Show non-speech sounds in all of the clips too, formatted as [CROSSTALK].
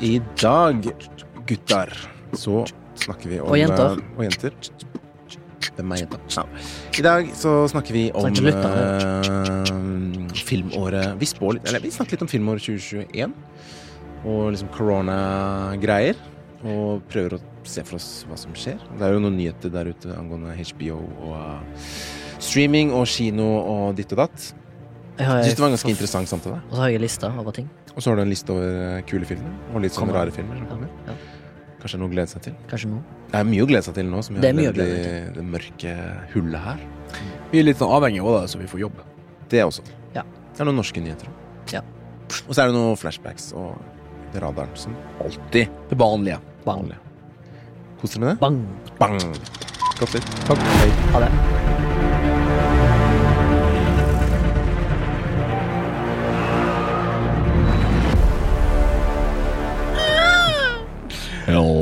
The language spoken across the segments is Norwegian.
I dag, gutter, så snakker vi om Og jenter. eh, Og jenter. Hvem er jenta? Ja. I dag så snakker vi om eh, filmåret Vi spår Eller vi snakker litt om filmåret 2021. Og liksom koronagreier. Og prøver å se for oss hva som skjer. Det er jo noen nyheter der ute angående HBO og uh, streaming og kino og ditt og datt. Jeg har, Jeg synes det var en ganske interessant samtale. Og så har jeg en liste over ting. Og så har du en liste over eh, kule filmer, og litt sånne Kommer. rare filmer. som Ja, kommer. ja. Kanskje noe å glede seg til. Kanskje nå. Det er mye å glede seg til nå, som vi Det har er mye å levd glede i det mørke hullet her. Vi er litt sånn avhengig av det, så vi får jobb. Det også. Ja. Det er noen norske nyheter. Ja. Og så er det noen flashbacks og radaren som Alltid det vanlige. Bang. vanlig. Koser du med det? Bang. Bang! Godt litt. Takk. Hei. Ha det.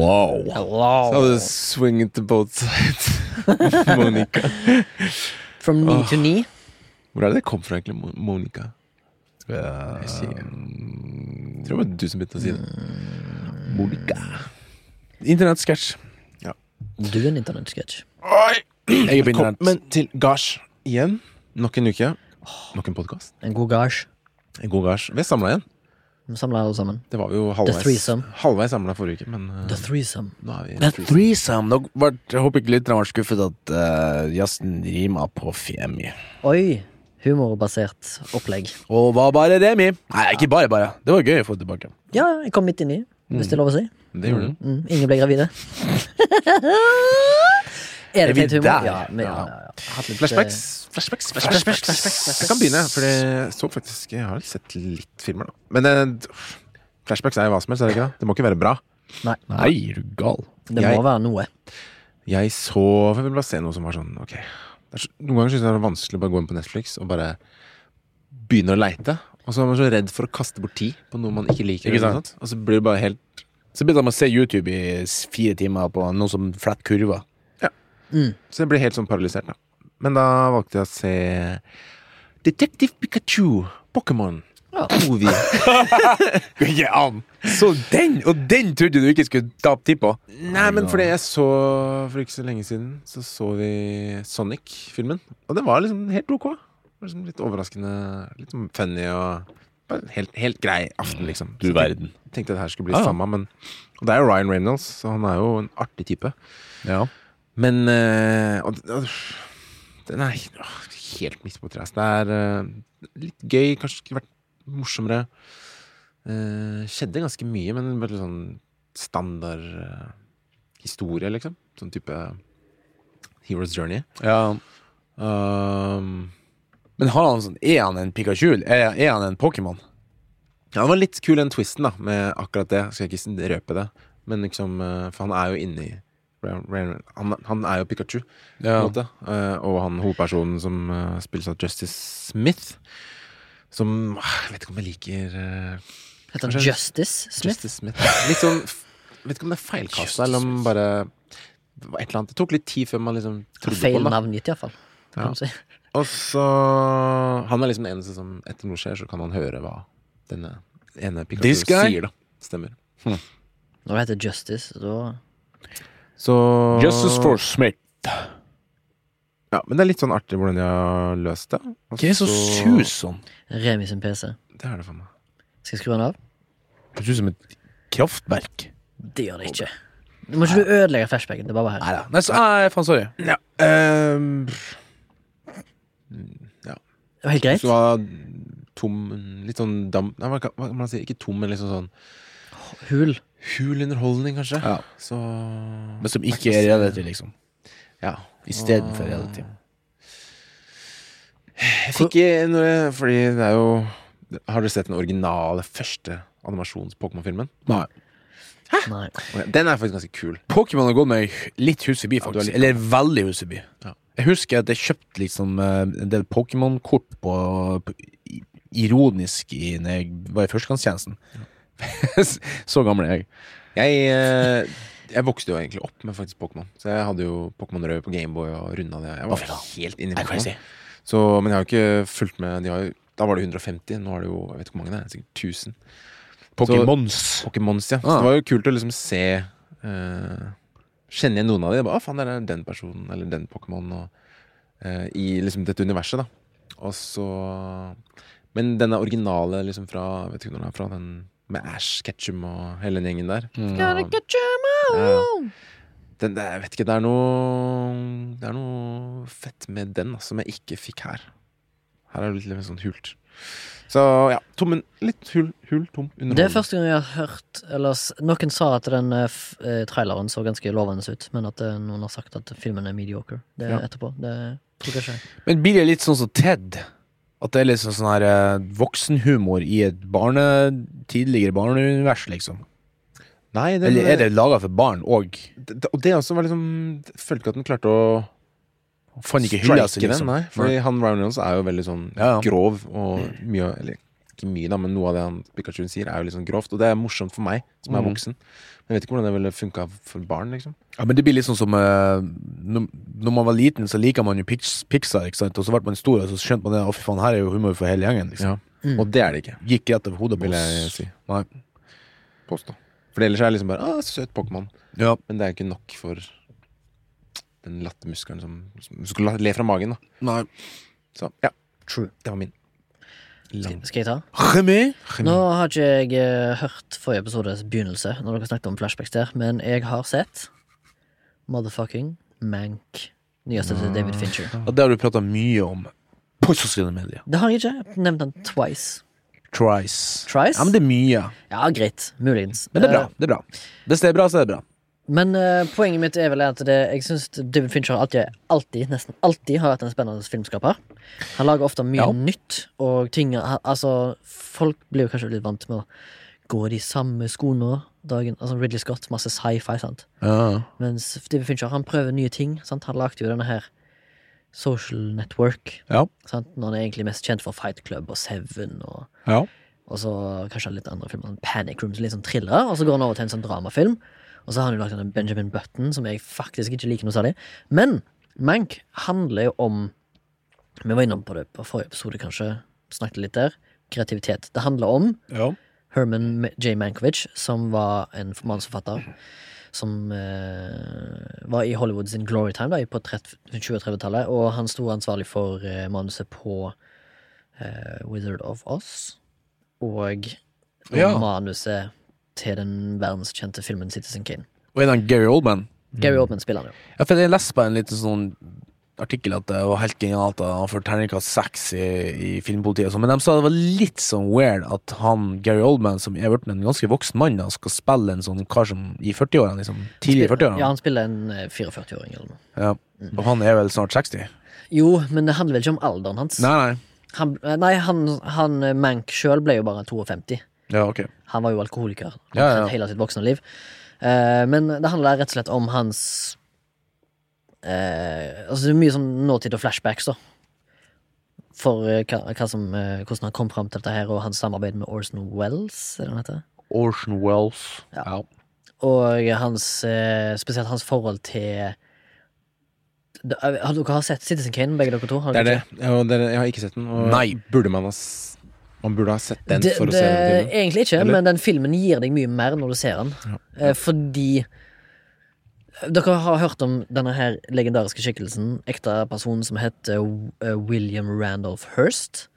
Hello. Hello. So the swing to both sides. [LAUGHS] Monica. From knee to knee. Hvor er det det kom fra, egentlig? Mo- Monica? Eh, Jeg sier- Jeg tror det var du som begynte å si det. Monica. Internettsketsj. Du er en internettsketsj. Jeg er på internett. Velkommen til Gars igjen. Nok en uke. Nok en podkast. En god gage. En god gars. Vi er samla igjen. Vi samler alle sammen. Det var vi jo halvveis threesome. Halvveis samla forrige uke, men uh, The threesome. nå er vi The threesome. threesome. Nå ble- Jeg håper ikke lytterne ble skuffet at uh, jazzen rima på Femi. Oi. Humorbasert opplegg. Og var bare Remi. Nei, ikke bare, bare. Det var gøy å få tilbake. Ja, jeg kom midt inni, hvis det er lov å si. Det gjorde du. Mm, ingen ble gravide. er [LAUGHS] Er det vi fint humor? der? Ja, men, ja, ja, ja. Hatt litt, Flashbacks. Flashbacks, flashbacks, Flashbacks, flashbacks. flashbacks. Jeg kan begynne, for jeg så faktisk Jeg har sett litt filmer, da. Men uh, flashbacks er jo hva som helst, er det ikke det? Det må ikke være bra. Nei, Nei, er du gal? det Jeg- må være noe. Jeg så Jeg vil bare se noe som var sånn Ok. Det er så, noen ganger syns jeg det er vanskelig å bare gå inn på Netflix og bare begynne å leite. Og så er man så redd for å kaste bort tid på noe man ikke liker. Ikke sant? Og så blir det bare helt Så begynner man å se YouTube i fire timer på noe som flett kurver. Ja Så jeg blir helt sånn paralysert, da. Men da valgte jeg å se Detective Pikachu, Pokémon. Ja. Movie. [LAUGHS] An! Så den, og den trodde du ikke skulle ta tid på? Nei, men fordi jeg så For ikke så lenge siden Så så vi Sonic-filmen. Og den var liksom helt ok. Var liksom litt overraskende, litt sånn funny og bare helt, helt grei aften, liksom. Du jeg verden. tenkte at det her skulle bli Ah. samme, men Og det er jo Ryan Reynolds, så han er jo en artig type. Ja. Men øh, og, og, Den er helt midt på treet. Det er uh, litt gøy, kanskje skulle vært morsommere. Uh, skjedde ganske mye, men bare sånn standard uh, historie, liksom. Sånn type Hero's Journey. ja. Um, Men har han sånn, er han en Pikachu? Er, er han en Pokémon? ja, det var litt kul den twisten, da, med akkurat det. Skal jeg ikke røpe det, men liksom For han er jo inni han, han er jo Pikachu. på en måte. Eh, og han hovedpersonen som uh, spilles av Justice Smith, som ah, Jeg vet ikke om jeg liker eh, Heter han Kanskje- Justice Smith? Justice Smith. Litt sånn Vet ikke om det er feilkasta, eller om bare det var et eller annet. Det tok litt tid før man liksom trodde på Feil den. da navngitt, iallfall. Ja. Si. [LAUGHS] Og så Han er liksom den eneste som etter noe skjer, så kan han høre hva denne ene Pikachu sier, da. Stemmer. Når det heter Justice, da Så Justice for Smith. Ja, men det er litt sånn artig hvordan de har løst det. Og Hva er så- sus sånn? Remi sin PC. Det er det for meg. Skal jeg skru den av? Det ser ut som et kraftverk. Det gjør det ikke. Nå må ikke du ødelegge flashbacken. Det er bare her. Neida. Nei, så, nei, faen, sorry. Ja. ehm, Det var helt greit. Så var tom Litt sånn dam... Nei, hva, kan- hva kan man si? Ikke tom, men liksom sånn Hul. Hul underholdning, kanskje. Ja. Så Men som ikke er reality, liksom. Ja. Istedenfor reality. Jeg fikk noe Fordi det er jo Har dere sett den originale første animasjons-Pokémon-filmen? Nei. Nei. Den er faktisk ganske kul. Pokémon har gått meg litt hus forbi, Ja, faktisk. litt- Eller veldig hus forbi. Ja. Jeg husker at jeg kjøpte liksom eh, en del Pokémon-kort på, på Ironisk i, når jeg var i førstegangstjenesten. [LAUGHS] Så gammel er jeg. Jeg, eh, jeg vokste jo egentlig opp med faktisk Pokémon. Så jeg hadde jo Pokémon Rød på Gameboy og runda det. Jeg var helt inne i Pokémon. Så, men jeg har jo ikke fulgt med De har Da var det 150. Nå er det jo jeg vet ikke hvor mange det er, sikkert 1000. Pokémons. Pokémons, ja. Så Ah. det var jo kult å liksom se eh, Kjenne igjen noen av dem. Å, faen, det er den personen eller den Pokémon. og, eh, I liksom dette universet, da. Og så Men denne originale liksom fra Vet ikke når den er fra, den med Ash Ketchum og hele den gjengen der. Mm. Ja. Den, det, jeg vet ikke, det er noe Det er noe fett med den da, som jeg ikke fikk her. Her er det litt, litt sånn hult. Så ja, tommen litt hul, hul tom. Det er første gang jeg har hørt Eller noen sa at den eh, f eh, traileren så ganske lovende ut, men at eh, noen har sagt at filmen er mediocre. Det er Ja. etterpå. Det tror jeg ikke. Men blir det litt sånn som Ted? At det er litt sånn, sånn her eh, voksenhumor i et barne, tidligere barneunivers, liksom? Nei, det, Eller er det laga for barn òg? Og det også var liksom følte ikke at den klarte å Fant ikke hylla si, liksom. den. Nei, fordi han Ryan Reynolds er jo veldig sånn Ja, ja. grov og mye Eller ikke mye, da, men noe av det han Pikachuen sier, er jo litt sånn grovt. Og det er morsomt for meg, som er Mhm. voksen. Men jeg vet ikke hvordan det ville funka for barn, liksom. Ja, men det blir litt sånn som uh, når, man var liten, så liker man jo Pixar, ikke sant? Og så ble man stor, og så skjønte man det. Å, fy faen, her er jo humor for hele gjengen, liksom. Ja. Mm. Og det er det ikke, Gikk rett over hodet på vil jeg si. Nei. Påstå. For ellers er det liksom bare ah, søt Pokémon. Ja. Men det er ikke nok for den lattermuskelen som, som skulle le fra magen, da. Nei. Så ja, True. det var min. Lang. Skal jeg ta? Remi? Nå har ikke jeg eh, hørt forrige episodes begynnelse, når dere snakket om flashbacks der, men jeg har sett Motherfucking Mank. Nyeste til David Fincher. Ja, det har du prata mye om på sosiale medier. Det har jeg ikke. Nevnt den twice. Trice. Trice? Ja, men det er mye. Ja, greit. Muligens. Men det er bra. Eh, det er bra Hvis det er bra, så er det bra. Men uh, poenget mitt er vel at det, jeg syns David Fincher alltid, alltid, nesten alltid har vært en spennende filmskaper. Han lager ofte mye Ja. nytt, og ting Altså, folk blir jo kanskje litt vant med å gå de samme skoene dagen Altså Ridley Scott, masse sci-fi, sant. Ja. Mens David Fincher han prøver nye ting. Sant? Han lagde jo denne her Social Network. Ja. Sant? Når han er egentlig mest kjent for Fight Club og Seven og, ja. og så kanskje litt andre filmer. Sånn Panic Room, litt sånn thriller. Og så går han over til en sånn dramafilm. Og så har han jo lagd denne Benjamin Button, som jeg faktisk ikke liker noe særlig. Men Mank handler jo om Vi var innom på det på forrige episode, kanskje. Snakket litt der. Kreativitet. Det handler om ja. Herman J. Mankovic, som var en manusforfatter som eh, var i Hollywood sin glory time da, på 30 20-30-tallet, og han sto ansvarlig for eh, manuset på eh, Wizard of Oz, og Ja. manuset til den verdenskjente filmen Citizen Kane. Og en av Gary Oldman. Gary Oldman spiller han jo. Ja, for jeg leste på en liten sånn artikkel at det var helt genialt at han får terningkast seks i, i filmpolitiet. og sånn, Men de sa det var litt sånn weird at han, Gary Oldman, som er blitt en ganske voksen mann, da, skal spille en sånn kar som i 40-årene, liksom. Tidlig i Ja, 40-årene. han spiller en eh, 44-åring eller noe. Ja. Og han er vel snart 60? Jo, men det handler vel ikke om alderen hans. Nei, nei. Han, eh, nei, han, han eh, Mank sjøl ble jo bare 52. Ja, ok. Han var jo alkoholiker Ja, ja. hele sitt voksne liv. Eh, men det handler rett og slett om hans eh, Altså det er mye sånn nåtid og flashbacks, da. For eh, hva, hva som, eh, hvordan han kom fram til dette her, og hans samarbeid med Orson Wells, er det han heter? Orson Wells. Ja. Ja. Og hans eh, spesielt hans forhold til eh, Har dere har sett Citizen Kane, begge dere to? Har Det er det. Ja, det er, jeg har ikke sett den. Og Nei. Burde man ha Man burde ha sett den det, for å det, se den filmen. Egentlig ikke, Eller? men den filmen gir deg mye mer når du ser den. Ja. Eh, fordi Dere har hørt om denne her legendariske skikkelsen, ekte personen som heter eh, William Randolph Hearst,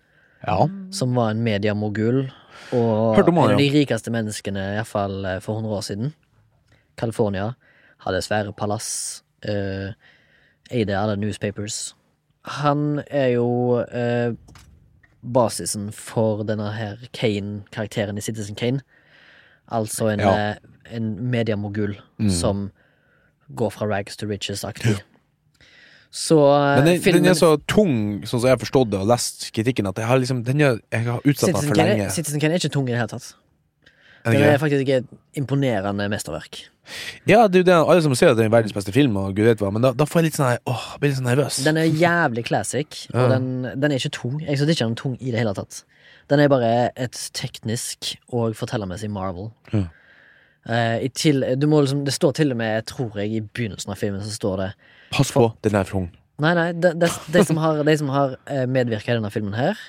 ja. som var en mediemogul og en av de rikeste menneskene, iallfall for 100 år siden. California. Hadde svære palass. Eide alle newspapers. Han er jo eh, basisen for denne her Kane-karakteren i Citizen Kane. Altså en, Ja. eh, en mediemogul Mm. som går fra rags to riches-aktig. Så eh, Men den, den er så tung, sånn som jeg har forstått det og lest kritikken, at jeg har liksom den er, Jeg har utsatt den for Kane, lenge. Citizen Kane er ikke tung i det hele tatt. Det er faktisk ikke et imponerende mesterverk. Ja, det er jo det alle som sier at det er verdens beste film, og gud vet hva, men da, da får jeg litt sånn her Åh, blir litt sånn nervøs. Den er jævlig classic, Ja. og den, den er ikke tung. Jeg syns ikke den er tung i det hele tatt. Den er bare et teknisk og fortellermessig marvel. Ja. Uh, til, liksom, det står til og med, tror jeg, i begynnelsen av filmen så står det Pass på, den er for ung. Nei, nei, de, de, de som har, de som har eh, medvirka i denne filmen her,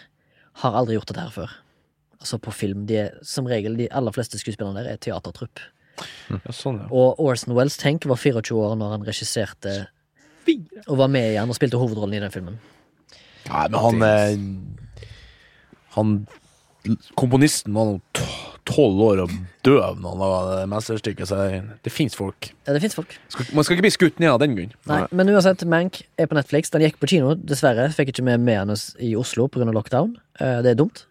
har aldri gjort dette her før. Altså på film. De er, som regel, de aller fleste skuespillerne der er teatertrupp. Ja, sånn, ja. Og Orson Wells, tenk, var 24 år når han regisserte og var med igjen og spilte hovedrollen i den filmen. Nei, men han eh, Han Komponisten var nå tolv år og døv når han laga det mesterstykket, så det, fins folk. Ja, det fins folk. Skal, man skal ikke bli skutt ned av den grunn. Nei, men uansett, Mank er på Netflix. Den gikk på kino, dessverre. Fikk ikke med med henne i Oslo pga. lockdown. Eh, Det er dumt.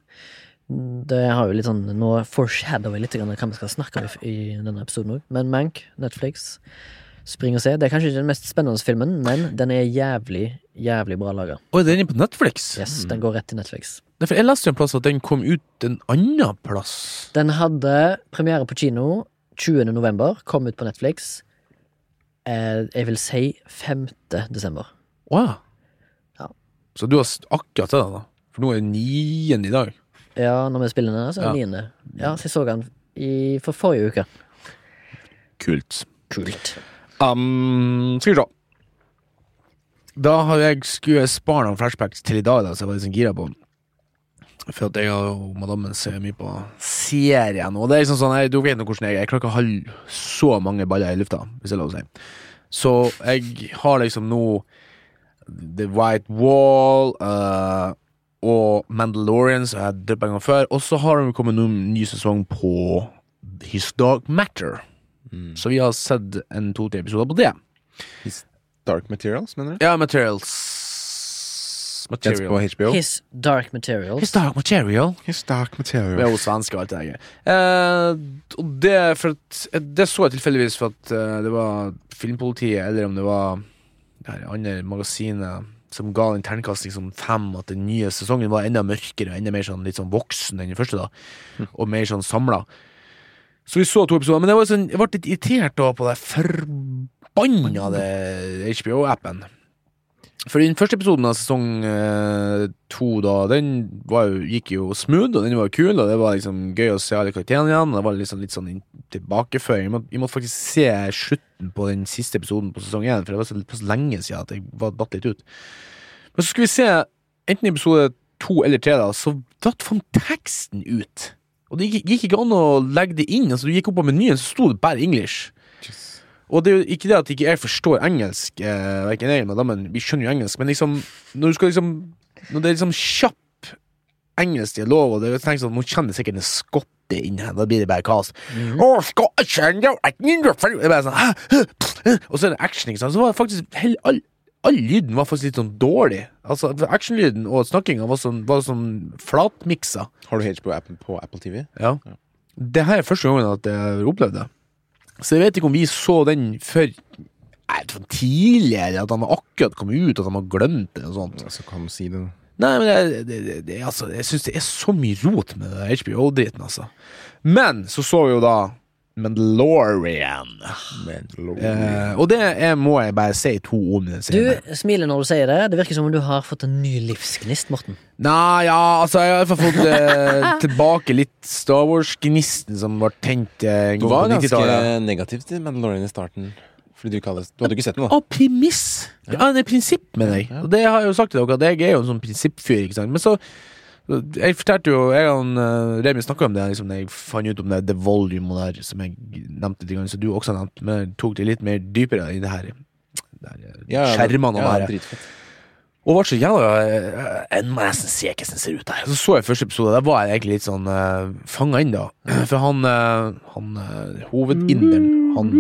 Det har jo litt sånn Nå foreshadower litt grann hva vi skal snakke om i, i denne episoden òg. Men Mank, Netflix, spring og se. Det er kanskje ikke den mest spennende filmen, men den er jævlig, jævlig bra laga. Oi, den er på Netflix? Yes, den går rett til Netflix. Nei, for Jeg leste en plass at den kom ut en annen plass. Den hadde premiere på kino 20. november, kom ut på Netflix. Eh, jeg vil si 5. desember. Wow. ja. Så du har akkurat akkurat det, da? For nå er det 9. i dag. Ja, når vi spiller den, så er det 9. Ja, så jeg så den i, for forrige uke. Kult. Kult. Um, skal vi se. Da har jeg skulle spare noen flashbacks til i dag, da, så jeg var liksom gira på. For at jeg og madammen ser mye på serien. Og det er liksom sånn, jeg, du vet nå hvordan jeg er. Jeg klarer ikke å holde så mange baller i lufta, hvis det er lov å si. Så jeg har liksom nå The White Wall eh, og Mandalorian, som jeg droppa en gang før. Og så har det kommet noen ny sesong på His Dark Matter. Så vi har sett en to-tre episoder på det. His Dark Materials, mener du? Ja, Materials Kjent på HBO? His Dark Materials. His Dark Material. His Dark Det Material. er jo svensk og alt det der. Eh, og det, for at, det så jeg tilfeldigvis for at eh, det var Filmpolitiet, eller om det var det her andre magasinet som ga en terningkasting som fem, at den nye sesongen var enda mørkere og enda mer sånn, litt sånn voksen enn den første, da. Og mer sånn samla. Så vi så to episoder, men jeg, var sånn, jeg ble litt irritert da på det forbanna HBO-appen. For den første episoden av sesong eh, to, da, den jo, gikk jo smooth, og den var jo kul, og det var liksom gøy å se alle karakterene igjen. Og det var liksom litt sånn tilbakeføring. Vi måtte, måtte faktisk se slutten på den siste episoden på sesong én, for det var så, så lenge siden at jeg var datt litt ut. Men så skulle vi se enten episode to eller tre, da, så datt faen teksten ut. Og det gikk, gikk ikke an å legge det inn. Altså, du gikk opp på menyen, så sto det bare English. Og det er jo ikke det at ikke jeg forstår engelsk, eh, verken jeg eller madammen, vi skjønner jo engelsk, men liksom, når du skal liksom Når det er liksom kjapp engelsk dialog, og det er tenkt sånn, nå kjenner sikkert en skotte inn her, da blir det bare kaos. Mm. Oh, jeg kjenne deg, ikke mindre for-» Det er bare sånn «Hæ? Hæ? Hæ?» Og så er det action, ikke sant. Så var det faktisk hell, all, all lyden var faktisk litt sånn dårlig. Altså, Actionlyden og snakkinga var sånn, var sånn flatmiksa. Har du HBO-appen på Apple TV? Ja. Det her er første gangen at jeg har opplevd det. Så jeg vet ikke om vi så den før tidlig, eller at han har akkurat kommet ut, at han har glemt det. og sånt. Altså, kan si det? Nei, men det, det, det, det, altså, jeg syns det er så mye rot med HBO-driten, altså. Men så så vi jo da Mandalorian. Eh, og det er, må jeg bare si to ord om. den Du smiler når du sier det. Det virker som om du har fått en ny livsgnist, Morten. Nei, ja, altså, jeg har i hvert fall fått eh, [LAUGHS] tilbake litt Star Wars-gnisten som var tent eh, Du var ganske 90-tallet. negativ til Mandalorian i starten. Fordi du, kalles, du hadde ikke sett den, da. Av premiss! Ja, det er prinsipp mener jeg. Og det har jeg jo sagt til dere, at jeg er jo en sånn prinsippfyr, ikke sant. Men så Jeg fortalte jo Jeg og uh, Remi snakka om det liksom, jeg fant ut om det Volume og der, som jeg nevnte til gangen som du også nevnte, men jeg tok det litt mer dypere i det her. Her Ja, skjermene og ja, det her. Og ble så jævla eh, Jeg må nesten se hvordan den ser ut der. Så så jeg første episode, der var jeg egentlig litt sånn uh, fanga inn, da. [CLEARS THROAT] For han, uh, han uh, hovedinderen, han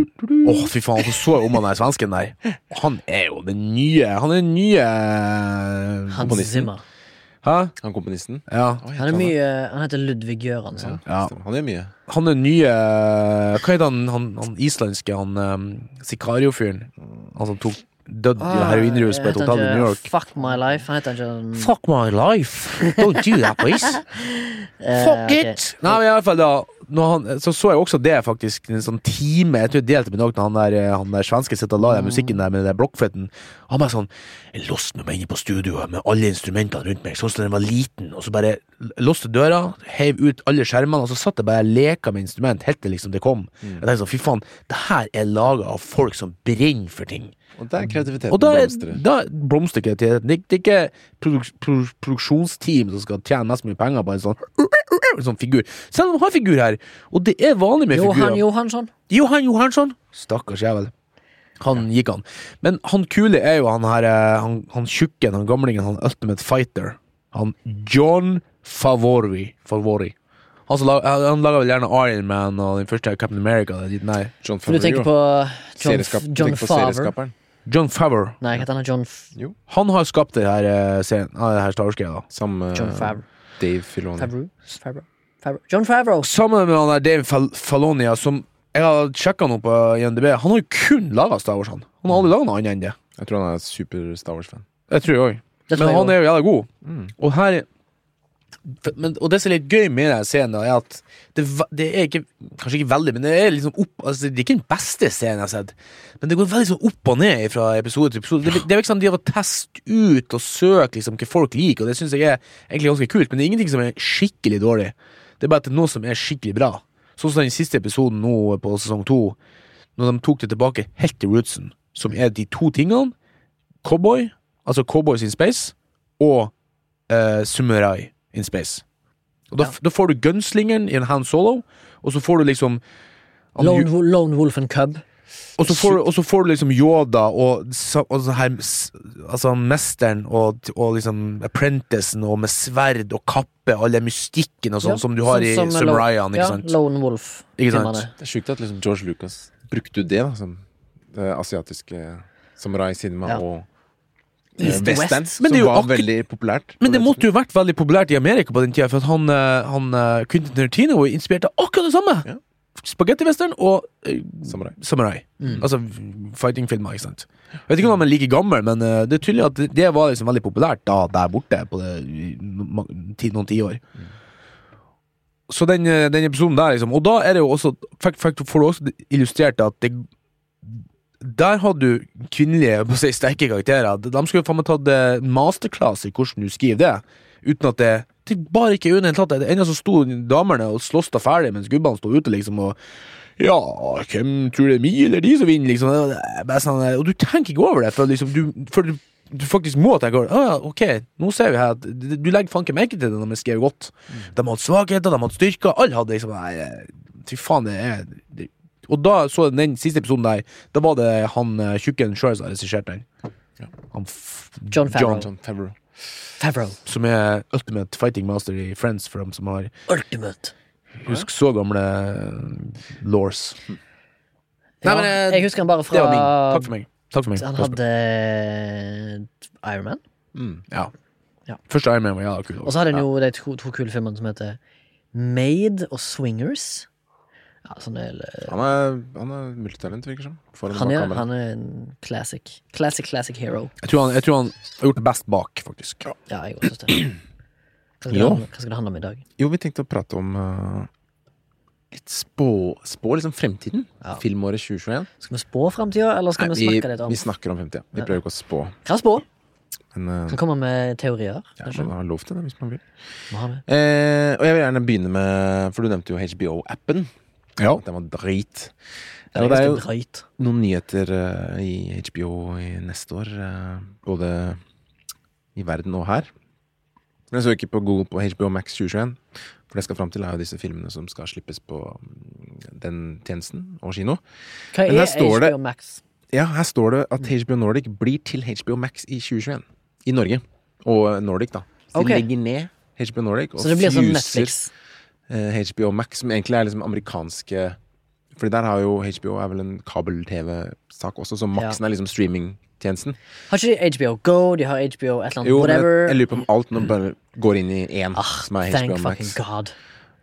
Å, fy faen, så så jeg om han der svensken der. Han er jo den nye Han er den nye uh, Hans Zimmer. Hæ? Han komponisten. Ja. Oi, Han er mye Han heter Ludvig Göransson. Ja, Ja. stemmer. Han gjør mye. Han er nye Hva heter han, han, han islandske, han um, Sicario-fyren? Han som tok dødd i heroinrus på et hotell i New York. Fuck My Life. Han heter ikke Fuck my life. Don't do that, please. [LAUGHS] eh, Fuck okay. it! Nei, men i alle fall da han, så så jeg også det, faktisk. En sånn time Jeg tror jeg delte med noen han der, eh, han der svenske sitter og la den musikken der med den blokkfløyten. Han bare sånn Jeg låste meg inne på studioet med alle instrumentene rundt meg, sånn som da jeg var liten, og så bare låste døra, heiv ut alle skjermene, og så satt jeg bare og leka med instrument helt til liksom det kom. Jeg tenkte sånn, fy faen, det her er laga av folk som brenner for ting. Og der er kreativiteten Og da, er- blomstrer. da blomstrer kreativiteten. Det, det er ikke produk, produksjonsteam som skal tjene mest mulig penger på en sånn, en sånn figur. Selv om de har figur her, og det er vanlig med Johan figurer. Johansson. Johan Johansson. Stakkars jævel. Han gikk han. Men han kule er jo han her eh, Han, han tjukken, han gamlingen, han Ultimate Fighter. Han John Favori. Favori. Han, lag- han laga vel gjerne Iron Man og den første Captain America. Er nei. John Favori du tenker på John, John Favre. John Favre. Nei, hva heter han? John, F Han har skapt det her eh, serien. Ah, det her Star Wars-greia. da. Sammen med John Favre. Dave Filoni. Favreau? Favreau? Favreau? John Favreau. Sammen med han der Dave Fal Falonia, som jeg har sjekka nå på INDB. Han har jo kun laga Star Wars, han. Han har aldri laga noe annet enn det. Jeg tror han er super Star Wars-fan. Jeg tror jeg òg. Det Men jeg han jo. er jo jævla god. Mm. Og her men, Og det som er litt gøy med den scenen, er at det, det er ikke Kanskje ikke veldig, men det er liksom opp altså, Det er ikke den beste scenen jeg har sett. Men det går veldig sånn opp og ned fra episode til episode. Det, det er liksom de har test ut og søkt liksom hva folk liker, og det syns jeg er egentlig ganske kult. Men det er ingenting som er skikkelig dårlig. Det er bare at det er noe som er skikkelig bra. Sånn som den siste episoden nå på sesong to, når de tok det tilbake helt til rootsen, som er de to tingene. Cowboy, altså Cowboys in Space, og uh, Samurai in Space. Og da, Ja. da får du gunslingeren i en hand solo, og så får du liksom Lone, Wo- Lone Wolf and Cub. og så får, og så får du liksom Yoda og, og her Altså mesteren og, og liksom apprenticen og med sverd og kappe, all den mystikken og sånn Ja, som du har sånn i Samuraiene, ikke ja, sant? Lone Wolf. Ikke sant? Det er sjukt at liksom George Lucas brukte det da som det asiatiske samurai cinema Ja. og East West. West. Men som var veldig populært. Men det måtte jo vært veldig populært i Amerika på den tida, for han, eh, han eh, Quentin Tarantino inspirerte akkurat det samme! Ja. Spagettivestern og eh. Samurai. Samurai. Mm. Altså fightingfilmer, ikke sant. Jeg vet ikke om han er like gammel, men eh, det er tydelig at det, var liksom veldig populært da der borte på det, ti, noen tiår. Så den, eh, den episoden der, liksom Og da er det jo også fakt- fakt- får du også illustrert at det Der hadde du kvinnelige si, sterke karakterer. De skulle faen meg tatt eh, masterclass i hvordan du skriver det, uten at det det bare ikke er under tatt. Det ene som sto damene og sloss da ferdig, mens gubbene sto ute, liksom, og ja, hvem tror det er mi eller de som vinner, liksom? Bare sånn, og du tenker ikke over det, for liksom, du, for du, du faktisk må tenke over det. Ah, ok, nå ser vi her at du legger faen ikke merke til det når vi skrev godt. De hadde svakheter, de hadde styrker, alle hadde liksom Nei, fy faen, det er det, Og da så jeg den siste episoden der, da var det han eh, tjukken sjøl som regisserte den. Han f John Favreau. John Favreau. Favreau. som er Ultimate Fighting Master i Friends, for dem som har Ultimate. Husk så gamle laws. Ja, Nei, men, eh, jeg husker han bare Det var min. fra Takk for meg. Takk for meg. Han hadde Iron Man. Mm. Ja. Ja. Første Iron Man var jævla kul. Og så hadde han jo de to, to kule filmene som heter Made og Swingers. Ja, sånn er, Han er, han er multitalent, virker som. Han, er, han er en classic. Classic, classic hero. Jeg tror, han, jeg tror han har gjort det best bak, faktisk. Ja, jeg også synes det. Hva skal, [CLEARS THROAT] handle, hva skal det handle om i dag? Jo, vi tenkte å prate om uh, litt spå, spå liksom fremtiden. Ja. Filmåret 2021. Skal vi spå fremtida, eller skal Nei, vi snakke litt om vi snakker om fremtida. Vi prøver ikke å spå. Kan spå. Men uh, Kan komme med teorier. ja, man har lov til det hvis man vil. Ha. Eh, og jeg vil gjerne begynne med For du nevnte jo HBO-appen. Ja. Den var drit. Det Ja, det er jo drøyt. noen nyheter eh, i HBO i neste år. eh, både i verden og her. Men jeg så ikke på Google på HBO Max 2021. For det jeg skal fram til, er jo disse filmene som skal slippes på mm, den tjenesten og kino. Hva er HBO det- Max? Ja, her står det at HBO Nordic blir til HBO Max i 2021. I Norge. Og Nordic, da. Så okay. de legger ned HBO Nordic og Så det blir sånn fuser Netflix. HBO Max, som egentlig er liksom amerikanske Fordi der har jo HBO er vel en kabel-TV-sak også, så Maxen er liksom streamingtjenesten. Har ikke de HBO Go? De har HBO et eller annet Jo, men jeg, jeg lurer på om alt nå bare går inn i én, Ah, som er thank HBO fucking Max. god.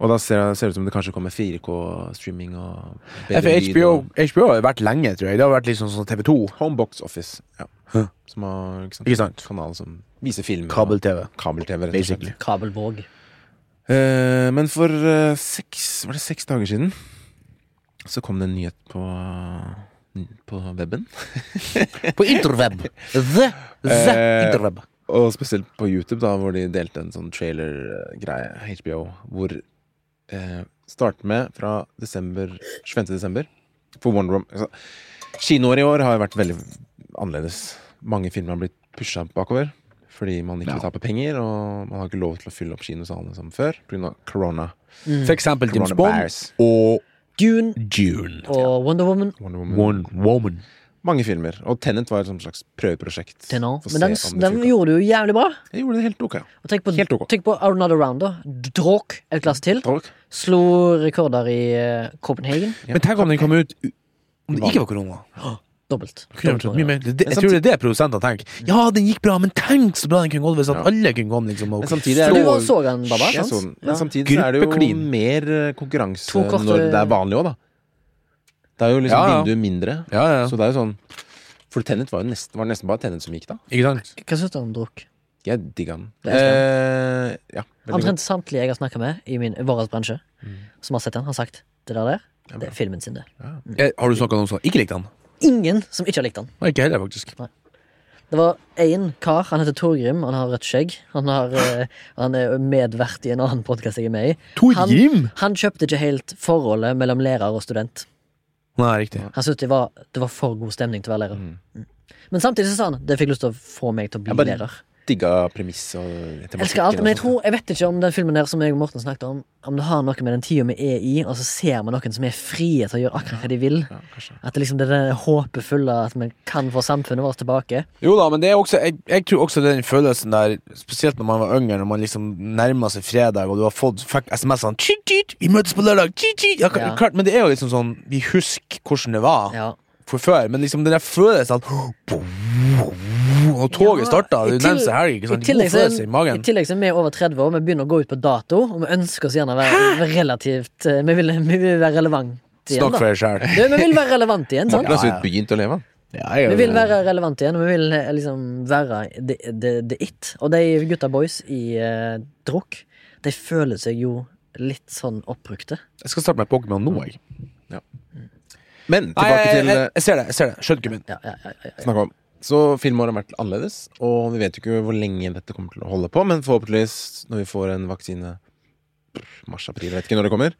Og da ser, ser det ut som det kanskje kommer 4K-streaming og Ja, for lyd HBO, og HBO har vært lenge, tror jeg. Det har vært litt sånn TV2. Homebox Office. Ja. Huh. Som har ikke sant, Ikke sant. kanal som viser film. Kabel-TV. Kabel-TV, rett og slett. Basically. Kabelvåg. Eh, men for eh, seks Var det seks dager siden så kom det en nyhet på på weben. På interweb. The, [LAUGHS] the Eh, interweb. Og spesielt på YouTube, da, hvor de delte en sånn trailer-greie, HBO, hvor eh, Starter med fra desember 25. desember for Wonder Woman. Altså, Kinoåret i år har vært veldig annerledes. Mange filmer har blitt pusha bakover fordi man ikke Ja. taper tape penger, og man har ikke lov til å fylle opp kinosalene som før pga. corona. For eksempel James Bond og Dune Dune. og Wonder Woman Wonder Woman. Wonder Woman. Mange filmer. Og Tenant var et slags prøveprosjekt. å Men den, den gjorde du jo jævlig bra. Jeg gjorde det helt ok. Og tenk på, Helt ok. tenk på Another Round, da. Dråk et glass til. Dråk. Slo rekorder i eh, Copenhagen. Ja. Men tenk om den kom ut om det ikke var korona. Dobbelt. dobbelt mye mer. Det, jeg tror det er det produsentene tenker. Ja, den gikk bra, men tenk så bra den kunne gått hvis at Ja. alle kunne komme liksom og Men samtidig er det jo så den, Baba? Jeg sant? så den. Men samtidig så er det jo Gruppeklin. mer eh, konkurranse når det er vanlig òg, da. Det er jo liksom Ja, ja. vinduet mindre. Ja, ja. Så det er jo sånn For Tennet var jo nesten, var nesten bare Tennet som gikk da. Ikke sant? Hva syns du om Druk? Jeg digger den. Eh, ja, Omtrent samtlige jeg har snakka med i min, vår bransje, som har sett den, har sagt det der der, Ja, det er filmen sin, det. Eh, Har du snakka med noen som ikke likte den? Ingen som ikke har likt han. Nei, Ikke heller, faktisk. Det var én kar, han heter Torgrim, han har rødt skjegg. Han, har, eh, han er medvert i en annen podkast jeg er med i. Torgrim? Han kjøpte ikke helt forholdet mellom lærer og student. Nei, riktig. Han syntes det, var- det var for god stemning til å være lærer. Mm. Mm. Men samtidig så sa han det fikk lyst til å få meg til å bli bare- lærer. Digga premiss og Jeg elsker alt, men jeg, tror, jeg vet ikke om den filmen der som jeg og Morten snakket om, om det har noe med den tida vi er i, og så ser vi noen som er frie til å gjøre akkurat hva de vil. ja. At det liksom det er det håpefulle at vi kan få samfunnet vårt tilbake. Jo da, men det er også, jeg, jeg tror også den følelsen der, spesielt når man var yngre, når man liksom nærma seg fredag, og du har fått fikk SMS sånn «Tjit, tjit, Vi møtes på lørdag! Tjit, tjit. Ja, Ja. klart, Men det er jo liksom sånn Vi husker hvordan det var Ja. for før, men liksom den der følelsen at [GASPS] Og toget Ja, starta, i det til- helg, ikke I sant? God tillegg, så, følelse i I tillegg så er vi over 30 år, vi begynner å gå ut på dato, og vi ønsker oss gjerne å være relativt eh, Vi vil, vi vil være relevant igjen, Snakk for deg sjæl. Vi vil være relevant igjen, sant? Morten har Ja, ja. begynt å leve. Vi vil være relevant igjen, og vi vil eh, liksom være the, the, the it. Og de gutta boys i uh, drukk, de føler seg jo litt sånn oppbrukte. Jeg skal starte med Pokémon nå, jeg. Men Nei, tilbake jeg, til jeg, eh, jeg ser det. jeg ser det Skjønner ikke min. Ja, ja, ja, ja, ja. snakke om. Så filmåret har vært annerledes, og vi vet jo ikke hvor lenge dette kommer til å holde på, men forhåpentligvis, når vi får en vaksine mars-april, vet ikke når det kommer,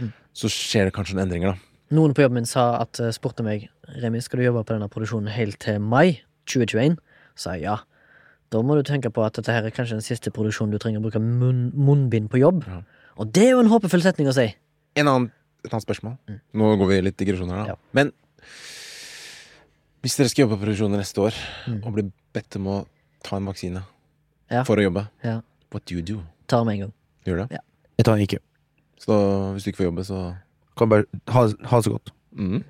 Mm. så skjer det kanskje noen endringer, da. Noen på jobben min sa at, eh, spurte meg Remi, skal du jobbe på denne produksjonen helt til mai 2021. Sa jeg ja. Da må du tenke på at dette her er kanskje den siste produksjonen du trenger å bruke munn, munnbind på jobb. Ja. Og det er jo en håpefull setning å si. En annen, et annet spørsmål. Mm. Nå går vi litt digresjoner, da. Ja. Men hvis dere skal jobbe på produksjoner neste år, Mm. og blir bedt om å ta en vaksine Ja. for å jobbe, Ja. what do you do? Tar med en gang. Gjør du det? Jeg tar den ikke. Så da, hvis du ikke får jobbe, så Kan bare ha, ha det så godt. mm.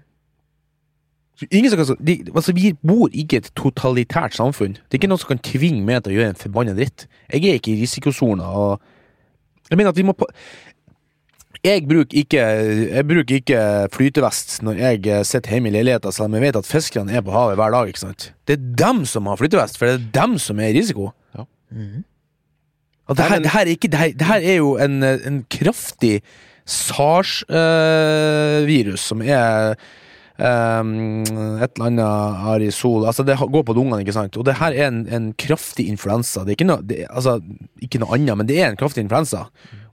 Ingen som kan, de, altså, vi bor ikke i et totalitært samfunn. Det er ikke noen som kan tvinge meg til å gjøre en forbanna dritt. Jeg er ikke i risikosona. Og jeg mener at vi må på jeg bruker, ikke, jeg bruker ikke flytevest når jeg eh, sitter hjemme i leiligheten, selv om jeg vet at fiskerne er på havet hver dag. ikke sant? Det er dem som har flytevest, for det er dem som er i risiko. Mhm. At det, her, det, her er ikke, det, her, det her er jo en, eh, en kraftig SARS-virus som er ehm, et eller annet arisol Altså, det går på lungene, ikke sant? Og det her er en, en kraftig influensa. Det er ikke noe, det, altså, ikke noe annet, men det er en kraftig influensa.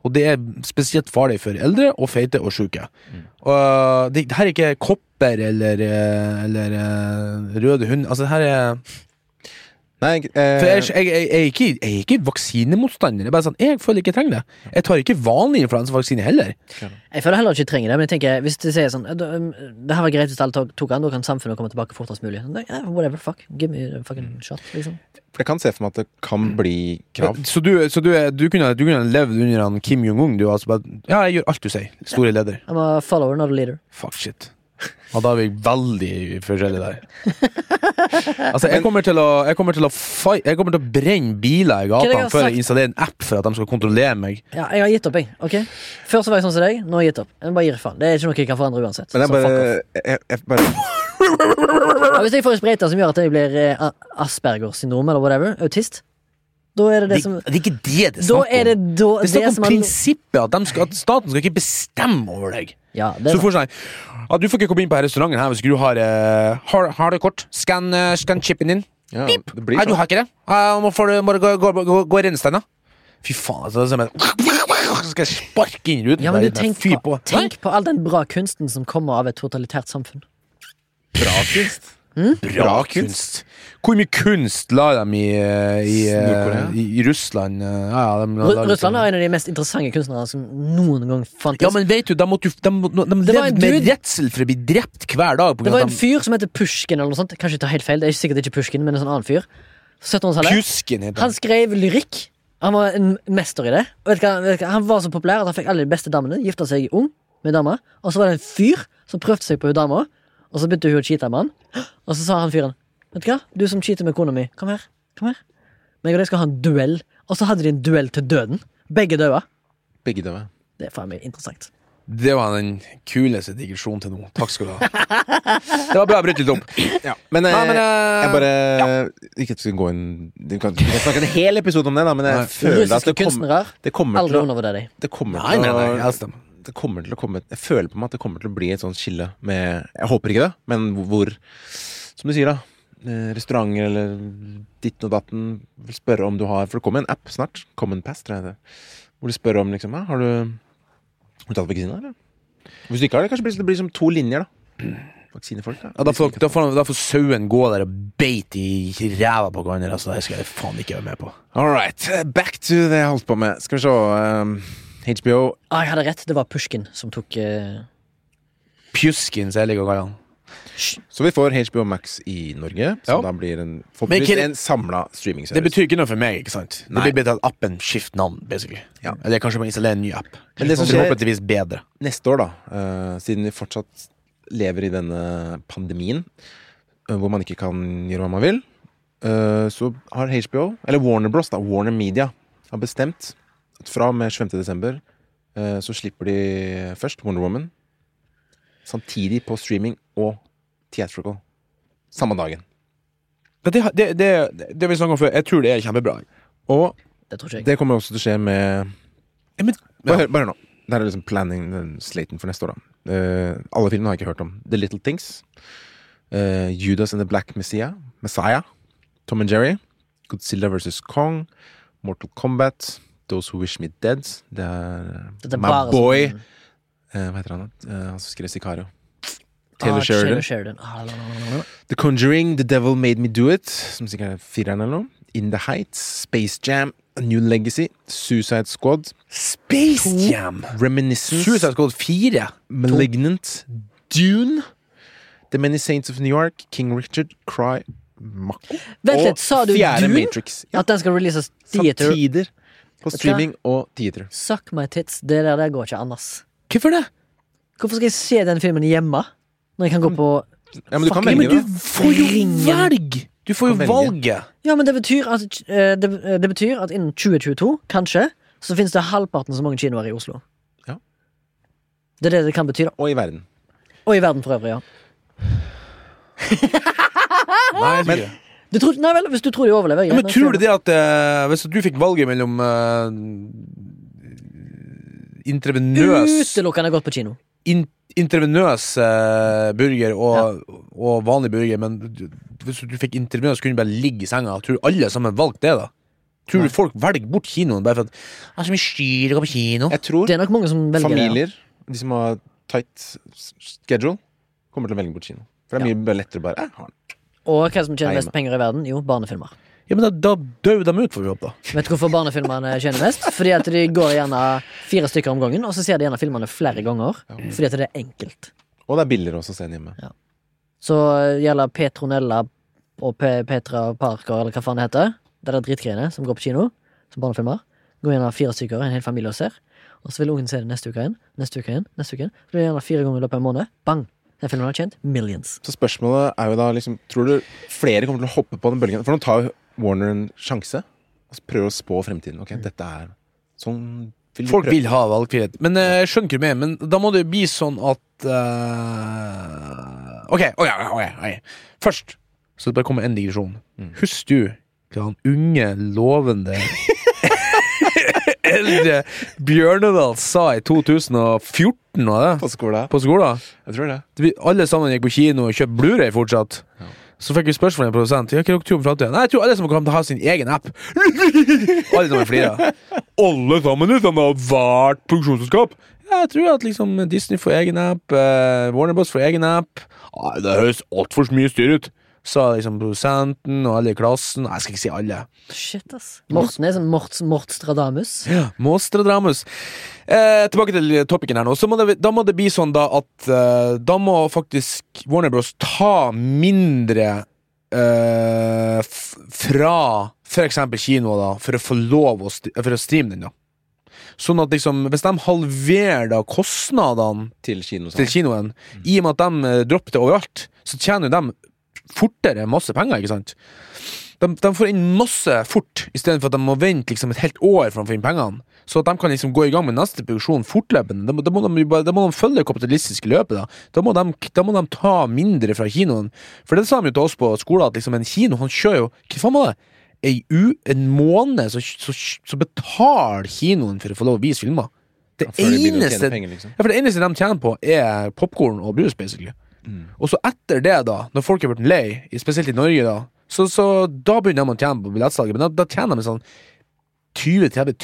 Og det er spesielt farlig for eldre og feite og sjuke. Og det, det her er ikke kopper eller, eh, eller eh, røde hund. Altså, det her er Nei, eh, for jeg, jeg, jeg, jeg, er ikke, jeg er ikke vaksinemotstander. Er bare sånn, Jeg føler ikke jeg trenger det. Jeg tar ikke vanlig influensavaksine heller. Jeg føler heller ikke jeg trenger det, men jeg tenker, hvis du sier sånn um, Det her var greit hvis alle tok, den, da kan samfunnet komme tilbake fortest mulig. Nei, whatever, fuck. Give me the fucking shot, liksom. For jeg kan se for meg at det kan bli krav. Så du, så du, du, kunne, du kunne levd under han Kim Jong-un? Du altså bare Ja, jeg gjør alt du sier. Store leder. I'm a follower, not a leader. Fuck shit. Og da er vi veldig forskjellige der. Altså, jeg kommer til å Jeg kommer til å, fight, jeg kommer til å brenne biler i gata gatene før jeg installerer en app for at de skal kontrollere meg. Ja, jeg har gitt opp, jeg. ok? Før så var jeg sånn som deg, nå har jeg gitt opp. Jeg bare gir faen. Det er ikke noe jeg kan forandre uansett. Men jeg bare, jeg, jeg bare Ja, hvis jeg får en sprøyte som gjør at jeg blir Asperger-syndrom eller whatever, autist, Da er det det Det, som det er ikke det det er snakk om. det da, Det er snakk om prinsippet, at, de skal, at staten skal ikke bestemme over deg. Ja, det Så du får sånn at Du får ikke komme inn på restauranten her hvis du har uh, Har, har du kort? Skann uh, scan chipen din. Ja, Pip! det blir Nei, du sånn. har ikke det? Uh, må får du gå, gå, gå, gå og rennesteina. Fy faen, så det er Så skal jeg sparke inn ruten ja, men du, tenk, på, på, tenk på all den bra kunsten som kommer av et totalitært samfunn. Bra kunst. Bra Bra kunst. Hvor mye kunst la de i, eh, i, eh, i, i Russland? eh, Ja, ja, de, de, Russland er en av de mest interessante kunstnerne som noen gang fantes. ja, men vet du, de, måtte, de, de, de levde med redsel for å bli drept hver dag. Det var en fyr som heter Pushkin, eller noe sånt. Kanskje jeg tar helt feil, det er sikkert ikke Pushkin, men en sånn annen fyr. 1700-tallet. Heter Han han. skrev lyrikk. Han var en mester i det. Og vet du vet du hva? Han var så populær at han fikk alle de beste damene. Gifta seg ung med dama. Og så var det en fyr som prøvde seg på hun dama, og så begynte hun å cheate med han. Og så sa han fyren Vet du hva, du som cheater med kona mi, kom her. Kom her. Meg og deg skal ha en duell. Og så hadde de en duell til døden. Begge døde. Begge døde. Det er faen meg interessant. Det var den kuleste digresjonen til nå. Takk skal du ha. Det var bra å bryte litt opp. Ja, men, Nei, men, uh, jeg bare Ikke at vi skal gå inn Du kan, snakke en hel episode om det, da, men jeg Nei. føler at Russiske det, kom, det kommer Aldri undervurder dem. det kommer Nei, til å jeg. Det kommer til å komme Jeg føler på meg at det kommer til å bli et sånt skille med Jeg håper ikke det, men hvor Som du sier, da. eh, Restauranter eller ditten og datten vil spørre om du har For det kommer en app snart. Common Pass, tror jeg det. Hvor de spør om liksom Har du Har du tatt vaksine, eller? Hvis du ikke har det, kanskje blir det blir som to linjer, da. Vaksinefolk, da. Ja, da, får, da, får, da får sauen gå der og beite i ræva på hverandre. Altså, det skal jeg faen ikke være med på. All right. Back to det jeg holdt på med. Skal vi se. Um, HBO Ah, jeg hadde rett. Det var Pushkin som tok uh... Pjuskin, som jeg liker å kalle han. Så vi får HBO Max i Norge, som Ja. da blir en, forhåpentligvis ikke- en samla Det betyr ikke noe for meg, ikke sant? Nei. Det blir bedre at appen skifter navn, basically. Ja. Eller kanskje man installerer en ny app. Men det som skjer- Forhåpentligvis bedre. Neste år, da, uh, siden vi fortsatt lever i denne pandemien, uh, hvor man ikke kan gjøre hva man vil, uh, så har HBO, eller Warner Bros, da, Warner Media, har bestemt fra og med 25. desember eh, så slipper de først Wonder Woman, samtidig på streaming og theatrical. Samme dagen. Det, det, det, det vi snakket om før, jeg tror det er kjempebra. Og Det tror jeg. det kommer også til å skje med Ja, men, Bare, bare nå. Det er liksom planning, slaten for neste år, da. Uh, alle filmene har jeg ikke hørt om. The Little Things. Uh, Judas and the Black Messiah. Messiah. Tom and Jerry. Godzilla vs. Kong. Mortal Kombat. Those Who Wish Me Dead. Det er det er My Boy. Som... Eh, hva heter han? Eh, han som skrev Sicario. Ah, Sheridan. Sheridan. Ah, la, la, la. The Conjuring, The Devil Made Me Do It, som sikkert er fireren eller noe. In The Heights, Space Jam, A New Legacy, Suicide Squad, Space Jam! Reminiscence, Suicide Squad 4. Malignant, Dune, The Many Saints of New York, King Richard, Cry, Mako Vent litt, sa du Dune? Matrix. Ja, At den skal releases theater. samtidig på streaming og theater. Suck my tits. Det der, der går ikke annars. Hvorfor det? Hvorfor skal jeg se den filmen hjemme? Når jeg kan gå på Ja, men du kan Fuck, Ja, men da. du får jo Ringen. velge! Du får jo Kan velge. valget. Ja, men det betyr at eh, det, eh, det betyr at innen 2022, kanskje, så finnes det halvparten så mange kinoer i Oslo. Ja. Det er det det kan bety, da. Og i verden. Og i verden for øvrig, ja. Nei, jeg tror ikke det. Du tror, nei vel, hvis du tror de overlever Ja, men tror du det at eh, hvis du fikk valget mellom uh, intravenøs Utelukkende godt på kino. in, Intravenøs eh, burger og, og vanlig burger, men du- hvis du fikk intravenøs, kunne du bare ligge i senga. Tror du alle sammen valgte det, da? Tror Nei. du folk velger bort kinoen bare for at Det er så mye styr å gå på kino? Jeg tror Det er nok mange som velger det. familier, de som har tight s- schedule, kommer til å velge bort kino. For det er mye lettere å bare eh, har den. Ja. Og hva som tjener mest penger i verden? Jo, barnefilmer. Ja, men da, da dør de ut, får vi håpe. Vet du hvorfor barnefilmerne tjener mest? Fordi at de går gjerne fire stykker om gangen, og så ser de gjerne filmene flere ganger. Fordi at det er enkelt. Og det er billigere også å se den hjemme. Så eh, gjelder Petronella og Pe Petra Parker, eller hva faen det heter, det er de dritgreiene som går på kino, som barnefilmer. Går gjerne fire stykker, en hel familie og ser. Og så vil ungen se det neste uke igjen, neste uke igjen, neste uke igjen. Så blir det gjerne fire ganger i løpet av en måned. Bang! Den filmen har tjent millions. Så spørsmålet er jo da liksom Tror du flere kommer til å hoppe på den bølgen? For nå tar jo Warner en sjanse og prøver å spå fremtiden. Ok, dette er sånn vil Folk prøve. vil ha valgfrihet. Men eh, jeg skjønner ikke mer. Men da må det bli sånn at uh, Ok, ok, ok, ok. Først så det bare kommer en digresjon. Mm. Husk du hva han unge, lovende eldre Bjørnedal sa i 2014, var det? På skolen. På skolen? Jeg tror det. Vi alle sammen gikk på kino og kjøpte Blu-ray fortsatt. Så fikk vi spørsmål fra en produsent. Ja, hva dere tror om? Nei, jeg tror alle sammen kommer til å ha sin egen app. [LAUGHS] alle sammen flirer. Alle sammen utenom hvert funksjonsselskap. Ja, jeg tror at liksom Disney får egen app, eh, Warner Bros får egen app. Ah, det høres altfor mye styr ut, sa liksom produsenten og alle i klassen. Nei, jeg skal ikke si alle. Shit, ass. Morten er sånn Mort, Mortstradamus. Ja, Mortstradamus. Eh, tilbake til topicen her nå. Så må det, da må det bli sånn da at eh, Da må faktisk Warner Bros. ta mindre eh, fra eksempel kino da, for å få lov å, st for å streame den. da Sånn at liksom, hvis de halverer da kostnadene Til kino. til kinoen, i og med at de eh, dropper det overalt, så tjener jo de fortere masse penger, ikke sant? De, de får inn masse fort, istedenfor at de må vente liksom et helt år for å få inn pengene. Så at de kan liksom gå i gang med neste produksjon fortløpende. Da må, da må, de, da må de følge det kapitalistiske løpet. Da Da må, de, da må de ta mindre fra kinoen. For det sa de jo til oss på skolen, at liksom en kino han kjører jo Hva faen var det? Ei u, en måned så, så, så betaler kinoen for å få lov å vise filmer. Det eneste penger, liksom. ja, Det eneste de tjener på, er popkorn og brus, basically. Og så etter det, da, når folk er blitt lei, spesielt i Norge, da, så, så da begynner de å tjene på billettsalget. Men da, da tjener de sånn 20 000-30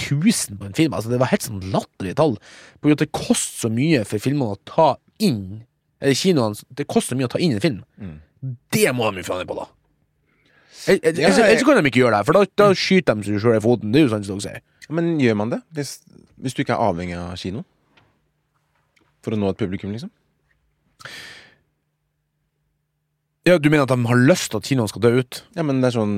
000 på en film. Altså Det var helt sånn latterlige tall. På grunn av at det koster så mye for filmene å ta inn Eller kinoene Det koster mye å ta inn en film. Det må de jo forandre på, da. Ellers kan de ikke gjøre det, for da, da skyter de seg sjøl i foten. Det er jo sånn som dere sier. Men gjør man det? Hvis, hvis du ikke er avhengig av kino? For å nå et publikum, liksom? Ja, Du mener at de har lyst til at kinoen skal dø ut? Ja, men det er sånn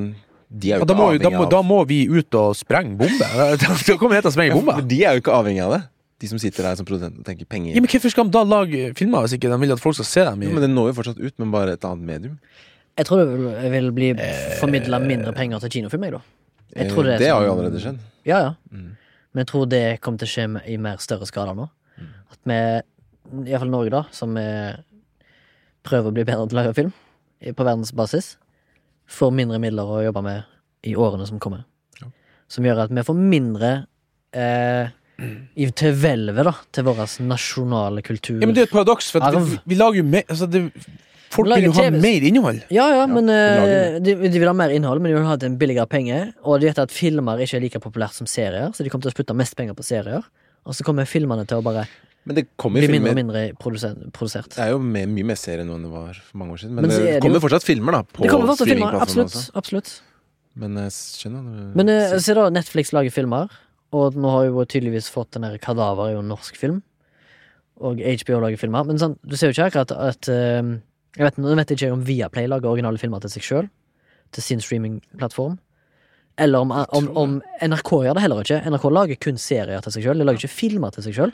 De er Ja, da, må, da, må, da må vi ut og sprenge bombe. [LAUGHS] Da kommer det til å sprenge bombe. Ja, De er jo ikke avhengig av det. De som sitter der som produsent og tenker penger. Ja, men Hvorfor skal de da lage filmer hvis ikke de vil at folk skal se dem? I... Ja, men det når jo fortsatt ut, men bare et annet medium. Jeg tror det vil, vil bli formidla mindre penger til kinofilm, jeg, da. Jeg tror Eh, det, er det har sånn- jo allerede skjedd. Ja, ja. Mm. Men jeg tror det kommer til å skje i mer større skala nå. At vi, iallfall Norge, da, som eh, prøver å bli bedre til å lage film på verdensbasis, får mindre midler å jobbe med i årene som kommer. Ja. Som gjør at vi får mindre eh, til hvelvet, da, til vår nasjonale kultur. Ja, men Det er et paradoks, for vi, vi lager jo mer altså det, Folk vil jo ha mer innhold. Ja, ja, men lager eh, de, de vil ha mer innhold, men de vil ha en billigere penge. Og de vet at filmer ikke er like populært som serier, så de kommer til å putte mest penger på serier. Og så kommer filmene til å bare Men det kommer bli jo mindre og mindre produsert. Det er jo med, mye mer serie nå enn det var for mange år siden. Men, Men er det kommer jo- fortsatt filmer, da. På Det kommer fortsatt filmer, absolutt. absolutt. Men jeg skjønner du Men uh, se da, Netflix lager filmer, og nå har jo tydeligvis fått den der Kadaver, er jo en norsk film. Og HBO lager filmer. Men sånn, du ser jo ikke akkurat at eh, Jeg vet, nå vet jeg ikke om Viaplay lager originale filmer til seg sjøl, til sin streamingplattform. Eller om, om, om NRK gjør det heller ikke. NRK lager kun serier til seg sjøl. De lager ikke filmer til seg sjøl.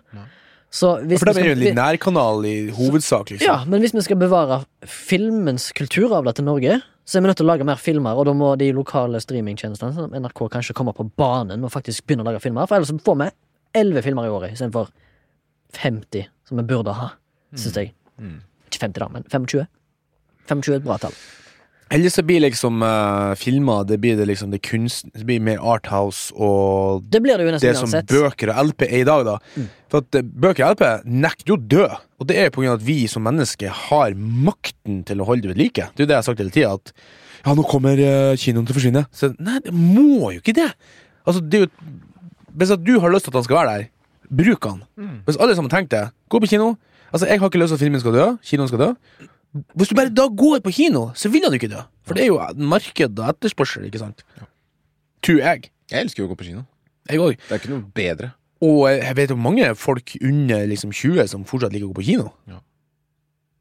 Så hvis For det de er jo en skal- kanal i hovedsak, liksom. ja, men hvis vi skal bevare filmens kulturarvler til Norge, så er vi nødt til å lage mer filmer, og da må de lokale streamingtjenestene som NRK kanskje komme på banen og faktisk begynne å lage filmer, for ellers får vi elleve filmer i året istedenfor 50, som vi burde ha, syns jeg. Mm. Ikke 50, da, men 25. 25 er et bra tall. Ellers så blir liksom uh, filmer Det blir det liksom det kunst Det blir mer Arthouse og Det blir det det som bøker og LP er i dag, da. Mm. For at eh, bøker LP nekter jo å dø. Og det er på grunn av at vi som mennesker har makten til å holde det ved like. Det er jo det jeg har sagt hele tida, at ja, nå kommer uh, kinoen til å forsvinne. Så nei, det må jo ikke det. Altså, det er jo Hvis at du har lyst til at han skal være der, bruk han. Hvis alle sammen tenker det, gå på kino. Altså, jeg har ikke lyst til at filmen skal dø, kinoen skal dø. Hvis du bare da går på kino, så vil han jo ikke dø. For det er jo marked og etterspørsel, ikke sant? Tror jeg. Jeg elsker jo å gå på kino. Jeg òg. Det er ikke noe bedre. Og jeg vet jo mange folk under liksom 20 som fortsatt liker å gå på kino. Ja.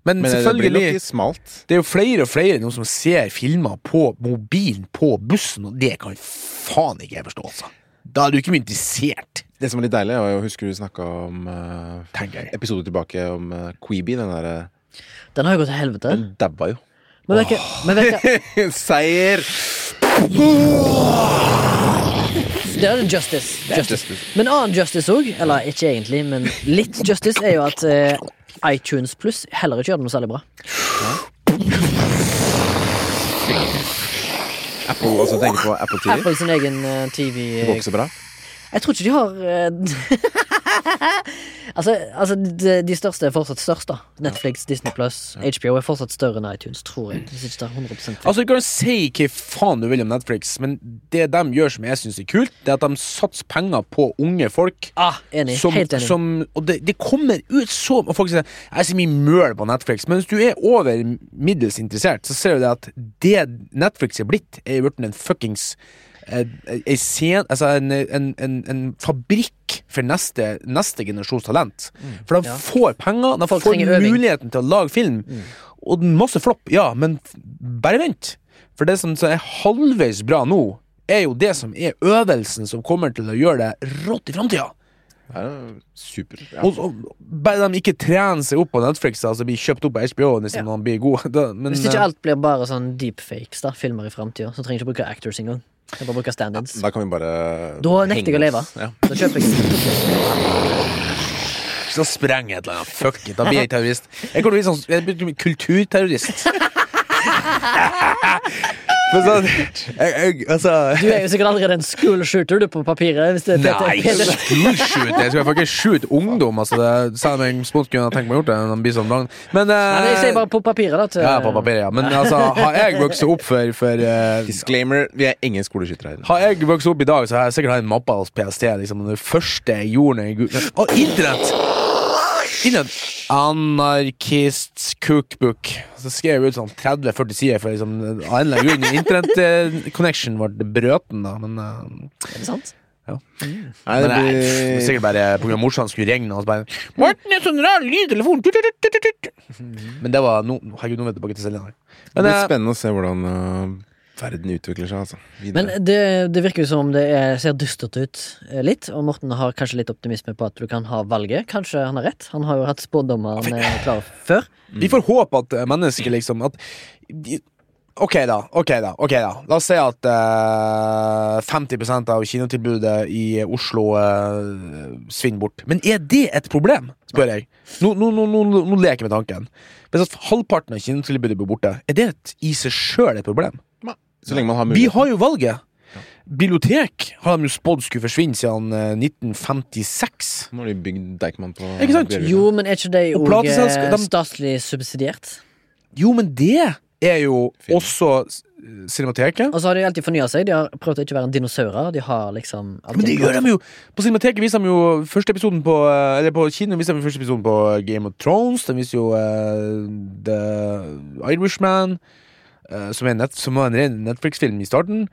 Men, Men det blir selvfølgelig, nok smalt. det er jo flere og flere nå som ser filmer på mobilen på bussen, og det kan faen ikke jeg forstå, altså. Da er du ikke mye interessert, Det som er litt deilig, er å Husker du snakka om uh, tenker episode tilbake om uh, Queeby? Den derre Den har jo gått til helvete. Den dabba jo. Men vet ikke, men vet [LAUGHS] ikke Seier! Det er justice. justice. Men annen justice òg, eller ikke egentlig, men litt justice, er jo at uh, iTunes Pluss heller ikke gjør det noe særlig bra. Apple, altså tenker på Apple TV. Apple sin egen eh, TV Det går ikke så bra. Jeg tror ikke de har eh, [LAUGHS] altså, altså de, de største er fortsatt størst, da. Netflix, Disney Plus, HBO er fortsatt større enn iTunes, tror jeg. det synes det er 100% Altså, Du kan si hva faen du vil om Netflix, men det de gjør som jeg syns er kult, det er at de satser penger på unge folk. ah, enig. Som, Helt enig. som, og det, det kommer ut så og Folk sier jeg er så mye møl på Netflix, men hvis du er over middels interessert, så ser du det at det Netflix er blitt, er blitt en fuckings en, scen, altså en, en, en, en fabrikk for neste, neste generasjons talent. For de Ja. får penger, de Folk får muligheten øving. til å lage film. Og masse flopp, ja, men bare vent. For det som er halvveis bra nå, er jo det som er øvelsen som kommer til å gjøre det rått i framtida. Er super. Ja. Og, og bare de ikke trener seg opp på Netflix, altså blir kjøpt opp på HBO liksom, Ja. de blir gode. Da, men, Hvis ikke eh, alt blir bare sånn deepfakes, da, filmer i framtida, så trenger du ikke bruke actors engang. Jeg bare bruke stand-ins. Da kan vi bare Da nekter jeg å leve. Ja. Da kjøper jeg Så sprenger et eller annet. Fuck it, da blir jeg terrorist. Jeg kommer til å bli sånn jeg blir kulturterrorist. [LAUGHS] Men sånn jeg, jeg, Altså Du er jo sikkert allerede en school shooter, du, på papiret. Hvis det er Nei, school shooter! Jeg skal faktisk skyte ungdom. Altså, det, selv om jeg spons kunne tenkt meg å gjort det. Men, sånn. Men Nei, men jeg sier eh, bare på papiret, da. Til, Ja, på papiret, ja. Men altså, har jeg vokst opp for, for uh, Disclaimer, vi er ingen skoleskyttere her. Har jeg vokst opp i dag, så har jeg sikkert hatt en mappe hos PST. Liksom, det første jeg gjorde når jeg Å, internett! Internett. Anarkist cookbook. Så skrev jeg ut sånn 30-40 sider, for liksom, av en eller annen grunn internett-connection ble brøten, da. Men, eh, Er det sant? Nei, men det nei, det er blir sikkert bare pga. morsan skulle ringe, og så bare 'Morten, det er sånn rar lyd i telefonen!' Tut, tut, tut, tut, tut. Men det var no, Herregud, nå vet jeg tilbake til Selja. det blir eh, spennende å se hvordan øh, verden utvikler seg. Altså. Men det, det virker jo som om det er, ser dystert ut eh, litt, og Morten har kanskje litt optimisme på at du kan ha valget. Kanskje han har rett. Han har jo hatt spådommer han er klar før. Vi får håpe at eh, mennesker liksom at Ok, da. ok da, ok da La oss si at eh, 50% av kinotilbudet i Oslo eh, svinner bort. Men er det et problem, spør jeg? Nå, nå, nå, nå, leker jeg med tanken. Hvis halvparten av kinotilbudet blir borte, er det et, i seg sjøl et problem? Så lenge man har Vi har jo valget. Bibliotek har de jo spådd skulle forsvinne siden eh, 1956. Nå har de bygd Deichman på Ikke sant? Jo, men er ikke de Og òg de- statlig subsidiert? Jo, men det er jo Film. også Cinemateket. Og så har de alltid fornya seg. De har prøvd å ikke være en dinosaurer. De har liksom alltid Men det gjør de jo! På Cinemateket viser de jo første episoden på eh, Eller på kino viser de første episoden på Game of Thrones. De viser jo uh, The Irishman, eh, som, er net, som en Netflix-film i starten.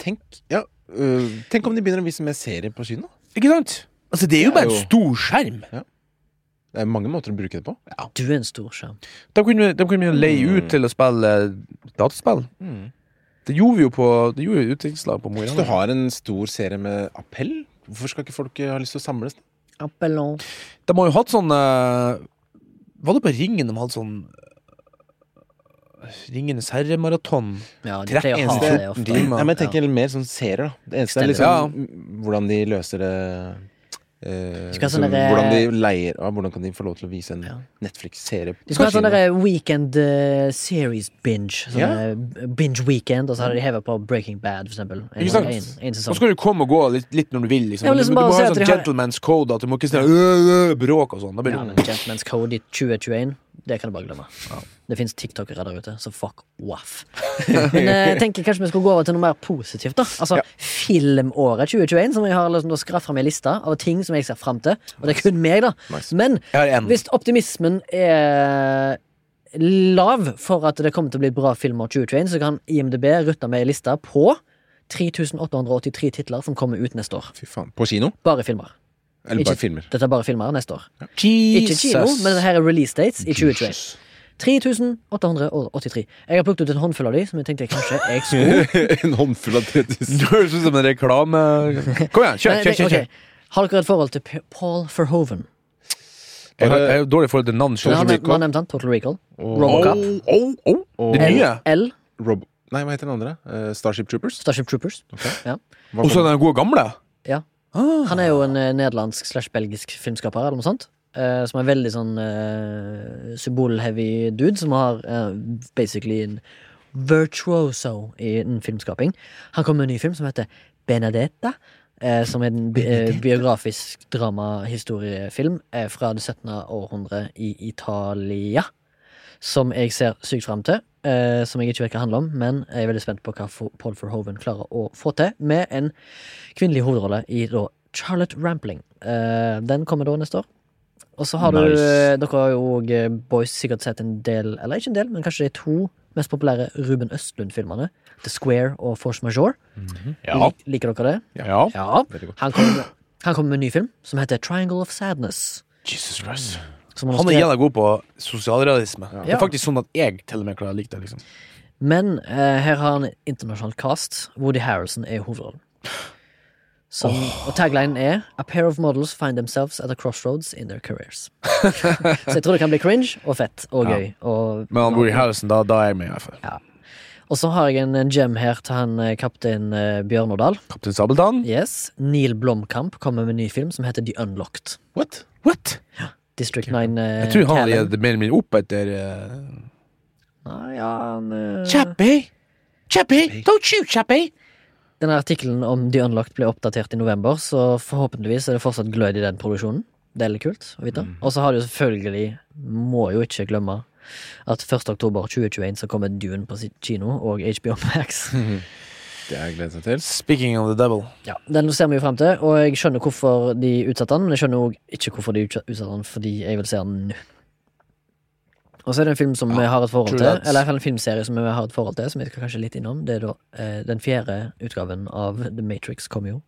Tenk, ja, uh, tenk om de begynner å vise mer serier på kino? Ikke sant? Altså, det er jo Det er bare en stor skjerm. Det er mange måter å bruke det på. Du er en stor skjerm. De kunne, de kunne jo leie ut til å spille dataspill. Det gjorde vi jo på Det gjorde jo utviklingslag på Mo i Hvis du har en stor serie med appell, hvorfor skal ikke folk øh, ha lyst til å samles? Appellon. De har jo hatt sånn eh, Var det på Ringen de hadde sånn eh, Ringenes herre-maraton? Ja, de pleier å ha det ofte. De, Ja, men jeg tenker mer sånn serier, da. Det eneste er liksom Ja. mm, hvordan de løser det eh, Skal liksom, sånne Hvordan de leier ja, Hvordan kan de få lov til å vise en Ja. Netflix-serie De skal ha sånn weekend uh, series binge. Ja. eh, binge weekend, og så hadde de hevet på Breaking Bad, for eksempel. En, Ikke sant? en, en Så skal du komme og gå litt, litt når du vil. Liksom. ja, liksom du, du må ha sånn gentleman's har- code, at du må ikke sånn øh, øh, bråk og sånn. Ja, men Gentleman's Code i 2021, det kan du bare glemme. Det fins tiktokere der ute, så fuck waff. [LAUGHS] Men eh, jeg tenker kanskje vi skal gå over til noe mer positivt. da Altså Ja. Filmåret 2021, som jeg har liksom skrapt fram ei liste av ting som jeg ser fram til. Og det er kun meg, da. Nice. Men hvis optimismen er lav for at det kommer til å bli et bra filmår 2021, så kan IMDb rutte med ei liste på 3883 titler som kommer ut neste år. Fy faen. På kino? Bare filmer. Eller Ikke- filmer? Dette er bare filmer neste år. Ikke kino, men det her er release dates i 2021. 3883. Jeg har plukket ut en håndfull av de, som jeg tenkte kanskje jeg skulle [LAUGHS] en håndfull av 3000. [LAUGHS] Det høres ut som en reklame. Kom igjen, kjør, kjør, kjør. Okay. Har dere et forhold til Paul Verhoeven? Jeg har, jeg har dårlig forhold til navn. Vi har Man har nevnt han, Total Recall. Oh. Robocop. Oh, oh, oh. Det nye. L. Rob Nei, hva heter den andre? Uh, Starship Troopers? Starship Troopers. Hva Og så den gode gamle. Ah. Han er jo en eh, nederlandsk slash belgisk filmskaper, eller noe sånt. eh, som er veldig sånn uh, symbolheavy dude, som har eh, basically en virtuoso i en filmskaping. Han kom med en ny film som heter Benedetta. Eh, som er en bi eh, biografisk dramahistoriefilm eh, fra det 17. århundre i Italia. Som jeg ser sykt fram til. Eh, som jeg ikke vet hva handler om, men jeg er veldig spent på hva Paul Verhoeven klarer å få til. Med en kvinnelig hovedrolle i da Charlotte Rampling. Eh, den kommer da neste år. Og så har du Nice. eh, Dere har jo òg eh, boys sikkert sett en del, eller ikke en del, men kanskje de to mest populære Ruben Østlund-filmene. The Square og Force Majeure. Ja. Lik, liker dere det? ja. Ja. Han kommer med, kom med en ny film som heter Triangle of Sadness. Jesus Christ. Han er gjerne jævla god på sosialrealisme. Det er faktisk sånn at jeg til og med klarer å like det. liksom Men eh, her har han internasjonalt internasjonal cast. Woody Harrison er hovedrollen. Som, Og taglinen er A pair of models find themselves at a crossroads in their careers. [LAUGHS] Så jeg tror det kan bli cringe og fett og Ja. gøy. Og, Men han Woody Harrison, da, da er jeg med, i hvert fall. og så har jeg en, en gem her til han eh, kaptein eh, Bjørnordal. Kaptein Sabeltann. Yes. Neil Blomkamp kommer med en ny film som heter The Unlocked. What? What? District 9 uh, Jeg tror han har Callan. gitt mer eller mindre opp etter uh... Nei, ja, han, uh... Chappie! Chappie! Don't shoot, Chappie! Denne artikkelen om The Unlocked ble oppdatert i november, så forhåpentligvis er det fortsatt glød i den produksjonen. Det er litt kult å vite. Og så har du selvfølgelig, må jo ikke glemme, at 1. oktober 2021 så kommer Dune på sitt kino og HBO Max. [LAUGHS] Det jeg gleder seg til. Speaking of the devil. Ja, Den ser vi jo frem til, og jeg skjønner hvorfor de utsatte den, men jeg skjønner òg ikke hvorfor de utsatte den, fordi jeg vil se den nå. Og så er det en film som vi har et forhold til, eller i hvert fall en filmserie som vi har et forhold til, som vi skal kanskje litt innom. Det er da eh, den fjerde utgaven av The Matrix kommer jo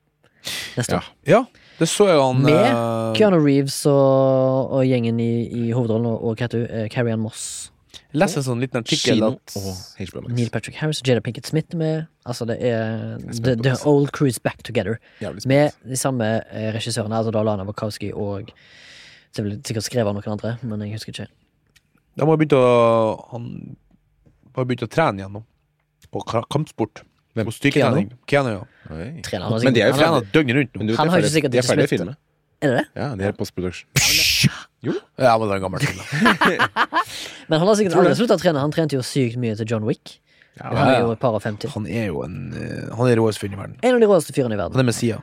neste Ja. år. Ja, det så jeg han Med eh, Keanu Reeves og, og gjengen i, i hovedrollen, og, og hva heter hun, eh, Carrie Ann Moss. Jeg leste en sånn liten artikkel Kino at og HBO Max. Neil Patrick Harris, Jada Pinkett Smith er med. Altså, det er the, the old crew is back together. Jævlig spent. Med de samme eh, regissørene, altså da Lana Wachowski og så vel sikkert skrevet av noen andre, men jeg husker ikke. De har begynt å Han har begynt å trene igjen nå. På ka- kampsport. Hvem? På styrketrening. Keanu, ja. Oi. Trener han Men de er jo Han døgnet rundt Men nå. du, Han har ikke ferdig- sikkert De er ferdige ikke filmene. Er det det? Ja, de er postproduction. [LAUGHS] Ja, men det er en gammel film. [LAUGHS] Men han har sikkert aldri sluttet å trene. Han trente jo sykt mye til John Wick. Ja, Han er jo et par og femti. Han er jo en eh, Han er råeste fyren i verden. En av de råeste fyrene i verden. Han er Messia.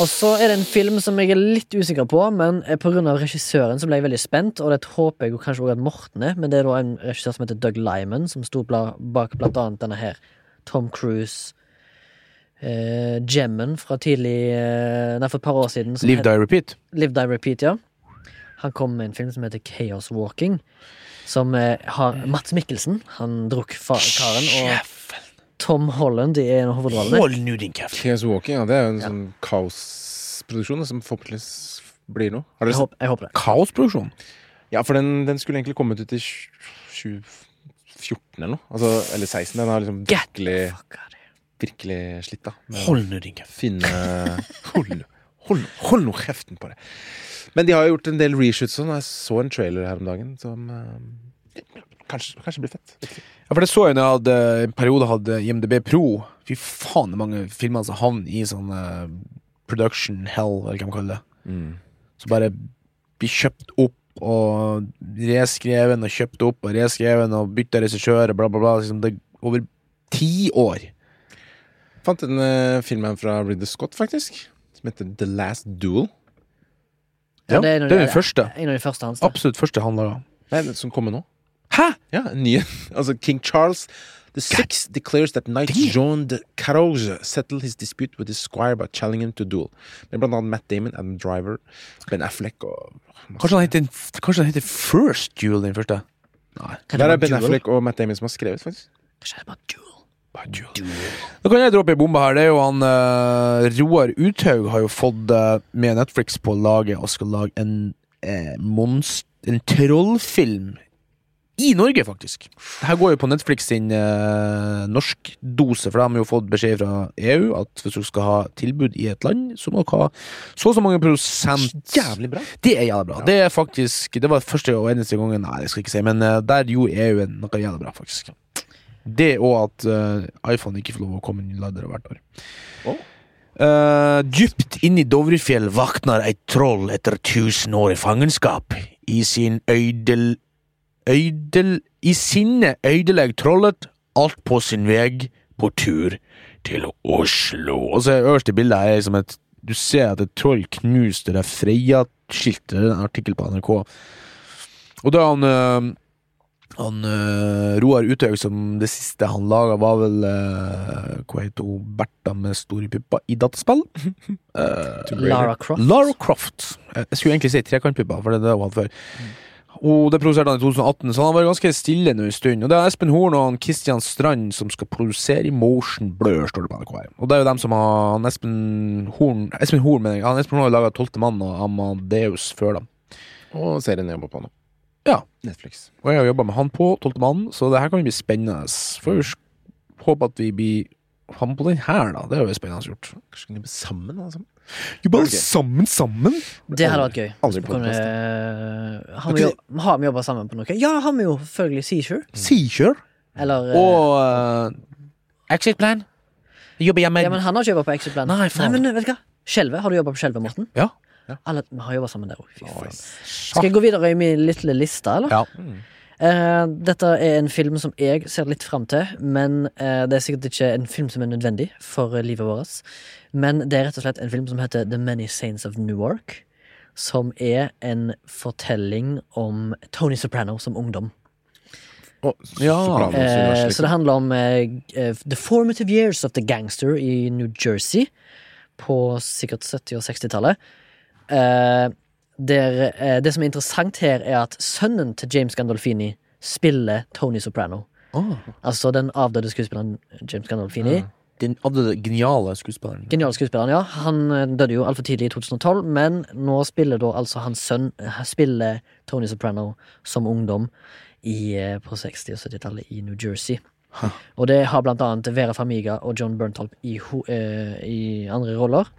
Og så er det en film som jeg er litt usikker på, men pga. på grunn av regissøren så ble jeg veldig spent, og det håper jeg jo kanskje også at Morten er, men det er da en regissør som heter Doug Lyman, som sto bla- bak blant annet denne her Tom Cruise. Eh, Gemmen fra tidlig eh, Nei, for et par år siden. som Live, die, repeat. Live Die Repeat, ja. Han kom med en film som heter Chaos Walking. Som eh, har Mats Mikkelsen. Han drukk fa- karen. Og Tom Holland er en av hovedrollene. Hold nå din kjeft. Chaos Walking, ja, det er jo en sånn kaosproduksjon som forhåpentligvis blir noe. Har dere Jeg sett? håper, jeg håper det. Kaosproduksjon. Ja, for den, den skulle egentlig kommet ut i 2014 eller noe. Altså, eller 16. Den har liksom Get virkelig, Virkelig slitt, da. Hold nå kjeft. Finne [LAUGHS] Hold hold, hold nå kjeften på det. Men de har jo gjort en del reshoots sånn. Jeg så en trailer her om dagen som eh, kanskje, kanskje blir fett. Ja, for det så jeg når jeg hadde en periode hadde IMDb Pro. Fy faen, er mange filmer som havner i sånn eh, production hell, eller hva man kaller det. Så bare blir kjøpt opp og reskreven og kjøpt opp og reskreven og bytta regissør og bla, bla, bla. Liksom det er over ti år. Fant en uh, film her fra Ridder Scott, faktisk. Som heter The Last Duel. Ja, det det er en av de- den første. En av de første hans. da. Absolutt første handler laga. Som kommer nå. Hæ?! Ja, en ny en. [LAUGHS] Altså, King Charles the Sixth declares that Knight Jean de Caroge settled his dispute with his squire by challenging him to duel. Med blant annet Matt Damon, Adam Driver, Ben Affleck og Kanskje han heter, kanskje han heter First Duel, den første? Nei. Det er Ben Affleck og Matt Damon som har skrevet, faktisk. Kanskje det er bare Duel. Da kan jeg droppe ei bombe her. Det er jo han eh, Roar Uthaug har jo fått eh, med Netflix på laget og skal lage en eh, monst... En trollfilm. I Norge, faktisk. Det her går jo på Netflix sin uh, norskdose, for de har jo fått beskjed fra EU at hvis du skal ha tilbud i et land, så må du ha så og så mange prosent Jævlig bra. Det er jævlig bra. Det er faktisk Det var første og eneste gangen Nei, det skal jeg ikke si, men eh, der gjorde EU en- noe jævlig bra, faktisk. Det og at uh, iPhone ikke får lov å komme inn i ladere hvert år. Oh. Uh, dypt inni Dovrefjell vakner et troll etter tusen år i fangenskap. I sin øydel... Øydel... I sinne ødelegger trollet alt på sin vei på tur til Oslo. Og så er øverste bildet her som et Du ser at et troll knuste det Freia-skiltet, en artikkel på NRK. Og da er han øh, han uh, Roar Uthaug som det siste han laga, var vel uh, Hva heter hun? Bertha med store pupper i dataspill? [LAUGHS] Uh, Lara Croft. Lara Croft. Jeg skulle egentlig si trekantpupper, for det er det hun hadde før. Og det produserte han i 2018, så han har vært ganske stille nå en stund. Og det er Espen Horn og han Christian Strand som skal produsere Motion Blur, står det på NRK her. Og det er jo dem som har han Espen Horn Espen Horn, mener jeg. Han Espen Horn har laga Tolvte mann og Amadeus før, da. Og serien jeg jobber på nå. Ja. Netflix. Og jeg har jobba med han på Tolvte mann, så det her kan bli spennende. Får vi håpe at vi blir han på den her, da. Det er jo spennende gjort. Kanskje kan jobbe sammen, altså. Jobbe okay. sammen, sammen? Det hadde vært gøy. Aldri på kunne, podcast. har, vi har vi jobba sammen på noe? Ja, har vi jo selvfølgelig Seashore. Seashore. Eller eh, Og uh, Exit Plan. Jeg jobber hjemme. Ja, men han har ikke jobba på Exit Plan. Nei, faen. men vet du hva? Skjelve. Har du jobba på Skjelve, Morten? Ja. Alle, vi har jobba sammen der òg. Fy faen. Skal jeg gå videre i min lille liste, eller? Ja. Eh, dette er en film som jeg ser litt fram til, men eh, det er sikkert ikke en film som er nødvendig for eh, livet vårt. Men det er rett og slett en film som heter The Many Saints of Newark. Som er en fortelling om Tony Soprano som ungdom. Oh, Ja. Sopranos Eh, så liksom. det handler om the formative years of the gangster i New Jersey. På sikkert 70- og 60-tallet. Eh, der, uh, det som er interessant her, er at sønnen til James Gandolfini spiller Tony Soprano. Oh. Altså den avdøde skuespilleren James Gandolfini. Den avdøde geniale skuespilleren. Geniale skuespilleren, ja. Han eh, døde jo altfor tidlig i 2012, men nå spiller da altså hans sønn Spiller Tony Soprano som ungdom i, på 60- og 70-tallet i New Jersey. Og det har blant annet Vera Famiga og John Berntalp i, eh, i andre roller.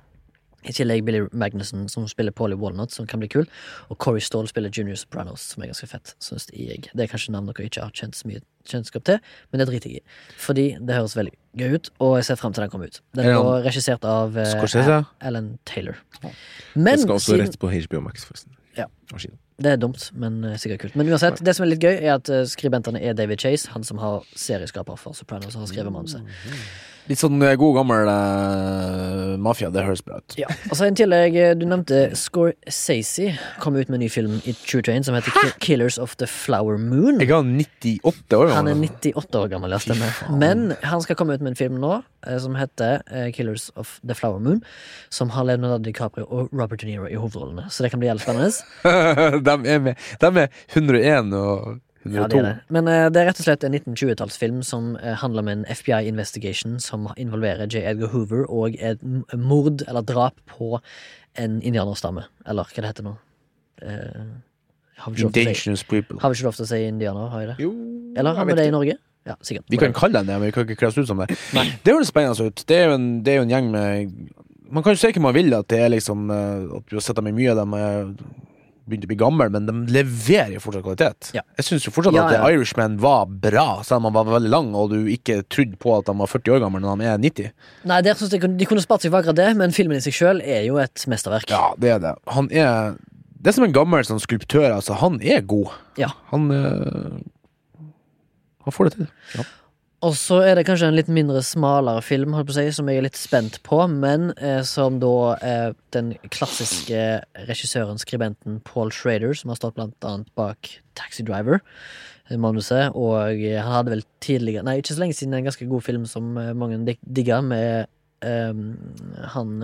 I tillegg Billy Magnussen, som spiller Paulie Walnut, som kan bli kul. Og Corey Stall spiller Junior Sopranos, som er ganske fett. Synes jeg. Det er kanskje navn dere ikke har kjent så mye kjennskap til, men det driter jeg i. Fordi det høres veldig gøy ut, og jeg ser frem til den kommer ut. Den er regissert av uh, Alan Taylor. Det skal også rett på HBO Max, forresten. Ja. Det er dumt, men eh, sikkert kult. Men uansett, det som er litt gøy, er at eh, skribentene er David Chase, han som har serieskaper for Sopranos, og har skrevet manuset. Litt sånn eh, god gammel uh, mafia. Det høres bra ut. Ja, og så i tillegg, eh, du nevnte Scorsese kom ut med en ny film i True Train som heter Hæ? Killers of the Flower Moon. Jeg er 98 år gammel. Han er 98 år gammel, ja, stemmer. Men han skal komme ut med en film nå som heter Killers of the Flower Moon. Som har Leonardo DiCaprio og Robert De Niro i hovedrollene. Så det kan bli jævlig spennende. [LAUGHS] de, er med, de er 101 og 102. Ja, det er det. Men uh, det er rett og slett en 1920-tallsfilm som uh, handler om en FBI investigation som involverer J. Edgar Hoover og et mord eller drap på en indianerstamme. Eller hva det heter nå. Eh, si- Indigenous people. har vi ikke lov til å si indianer? Har vi det? Jo Eller har vi det i. Norge? Ja, sikkert. Vi kan kalle den det, men vi kan ikke kle oss ut som det. Det høres spennende ut. Det er jo en, det er jo en gjeng med Man kan jo si hva man vil, at det er liksom At du har sett dem i mye av dem begynt å bli gammel, men de leverer jo fortsatt kvalitet. Ja. Jeg syns jo fortsatt Ja, at Irishman var bra, selv om han var veldig lang, og du ikke trodde på at han var 40 år gammel når han er 90. Nei, der synes jeg De kunne spart seg for akkurat det, men filmen i seg sjøl er jo et mesterverk. Ja, det er det. Han er Det er som en gammel sånn skulptør, altså. Han er god. Ja. Han øh, Han får det til. Ja. Og så er det kanskje en litt mindre smalere film holdt på å si, som jeg er litt spent på, men eh, som da eh, den klassiske regissøren, skribenten Paul Schrader, som har stått blant annet bak Taxi Driver, eh, manuset, og han hadde vel tidligere Nei, ikke så lenge siden en ganske god film som eh, mange digga, med eh, han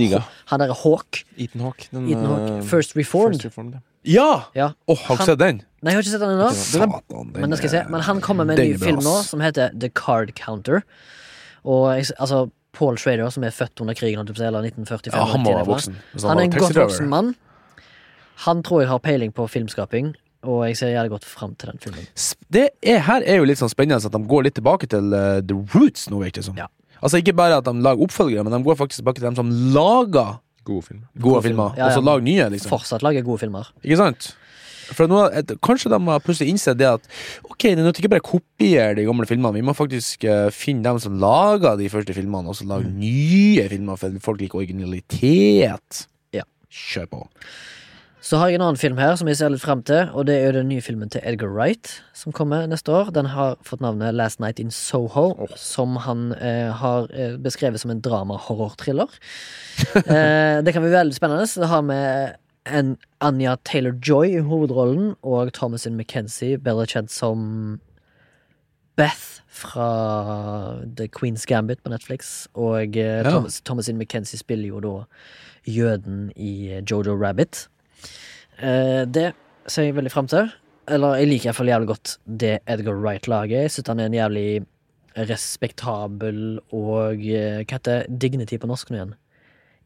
digga. Han derre Hawk. Eton Hawk. Den, Ethan Hawke. eh, First Reformed. First Reformed ja. Ja! Ja. Oh, har du sett den? Nei, jeg har ikke sett den ennå. Satan, den Men Men han kommer med en ny film nå som heter The Card Counter. Og altså Paul Schrader, som er født under krigen, eller 1945 Ja, han må være voksen. Han, Han er en godt voksen mann. Han tror jeg har peiling på filmskaping, og jeg ser jævlig godt fram til den filmen. Det er, her er jo litt sånn spennende at de går litt tilbake til uh, the roots nå, virker det som. Ja. Altså Ikke bare at de lager oppfølgere, men de går faktisk tilbake til dem som lager Gode filmer. gode filmer, Ja, og så lage nye, liksom. Fortsatt lage gode filmer. Ikke sant? For nå, et, Kanskje de har plutselig innsett det at Ok, det nytter ikke bare å kopiere de gamle filmene. Vi må faktisk uh, finne dem som laga de første filmene, og så lage nye filmer, for folk liker originalitet. Ja. Kjør på. Så har jeg en annen film her som jeg ser litt frem til, og det er jo den nye filmen til Edgar Wright som kommer neste år. Den har fått navnet Last Night in Soho, som han eh, har eh, beskrevet som en drama-horror-thriller. [LAUGHS] eh, det kan bli veldig spennende. Så Det har med en Anja Taylor-Joy i hovedrollen, og Thomasin McKenzie, bedre kjent som Beth fra The Queen's Gambit på Netflix. Og eh, Ja. Thomas, Thomasin McKenzie spiller jo da jøden i eh, Jojo Rabbit. Eh, det ser jeg veldig frem til. Eller jeg liker iallfall jævlig godt det Edgar Wright lager. Jeg synes han er en jævlig respektabel og eh, Hva heter dignity på norsk nå igjen?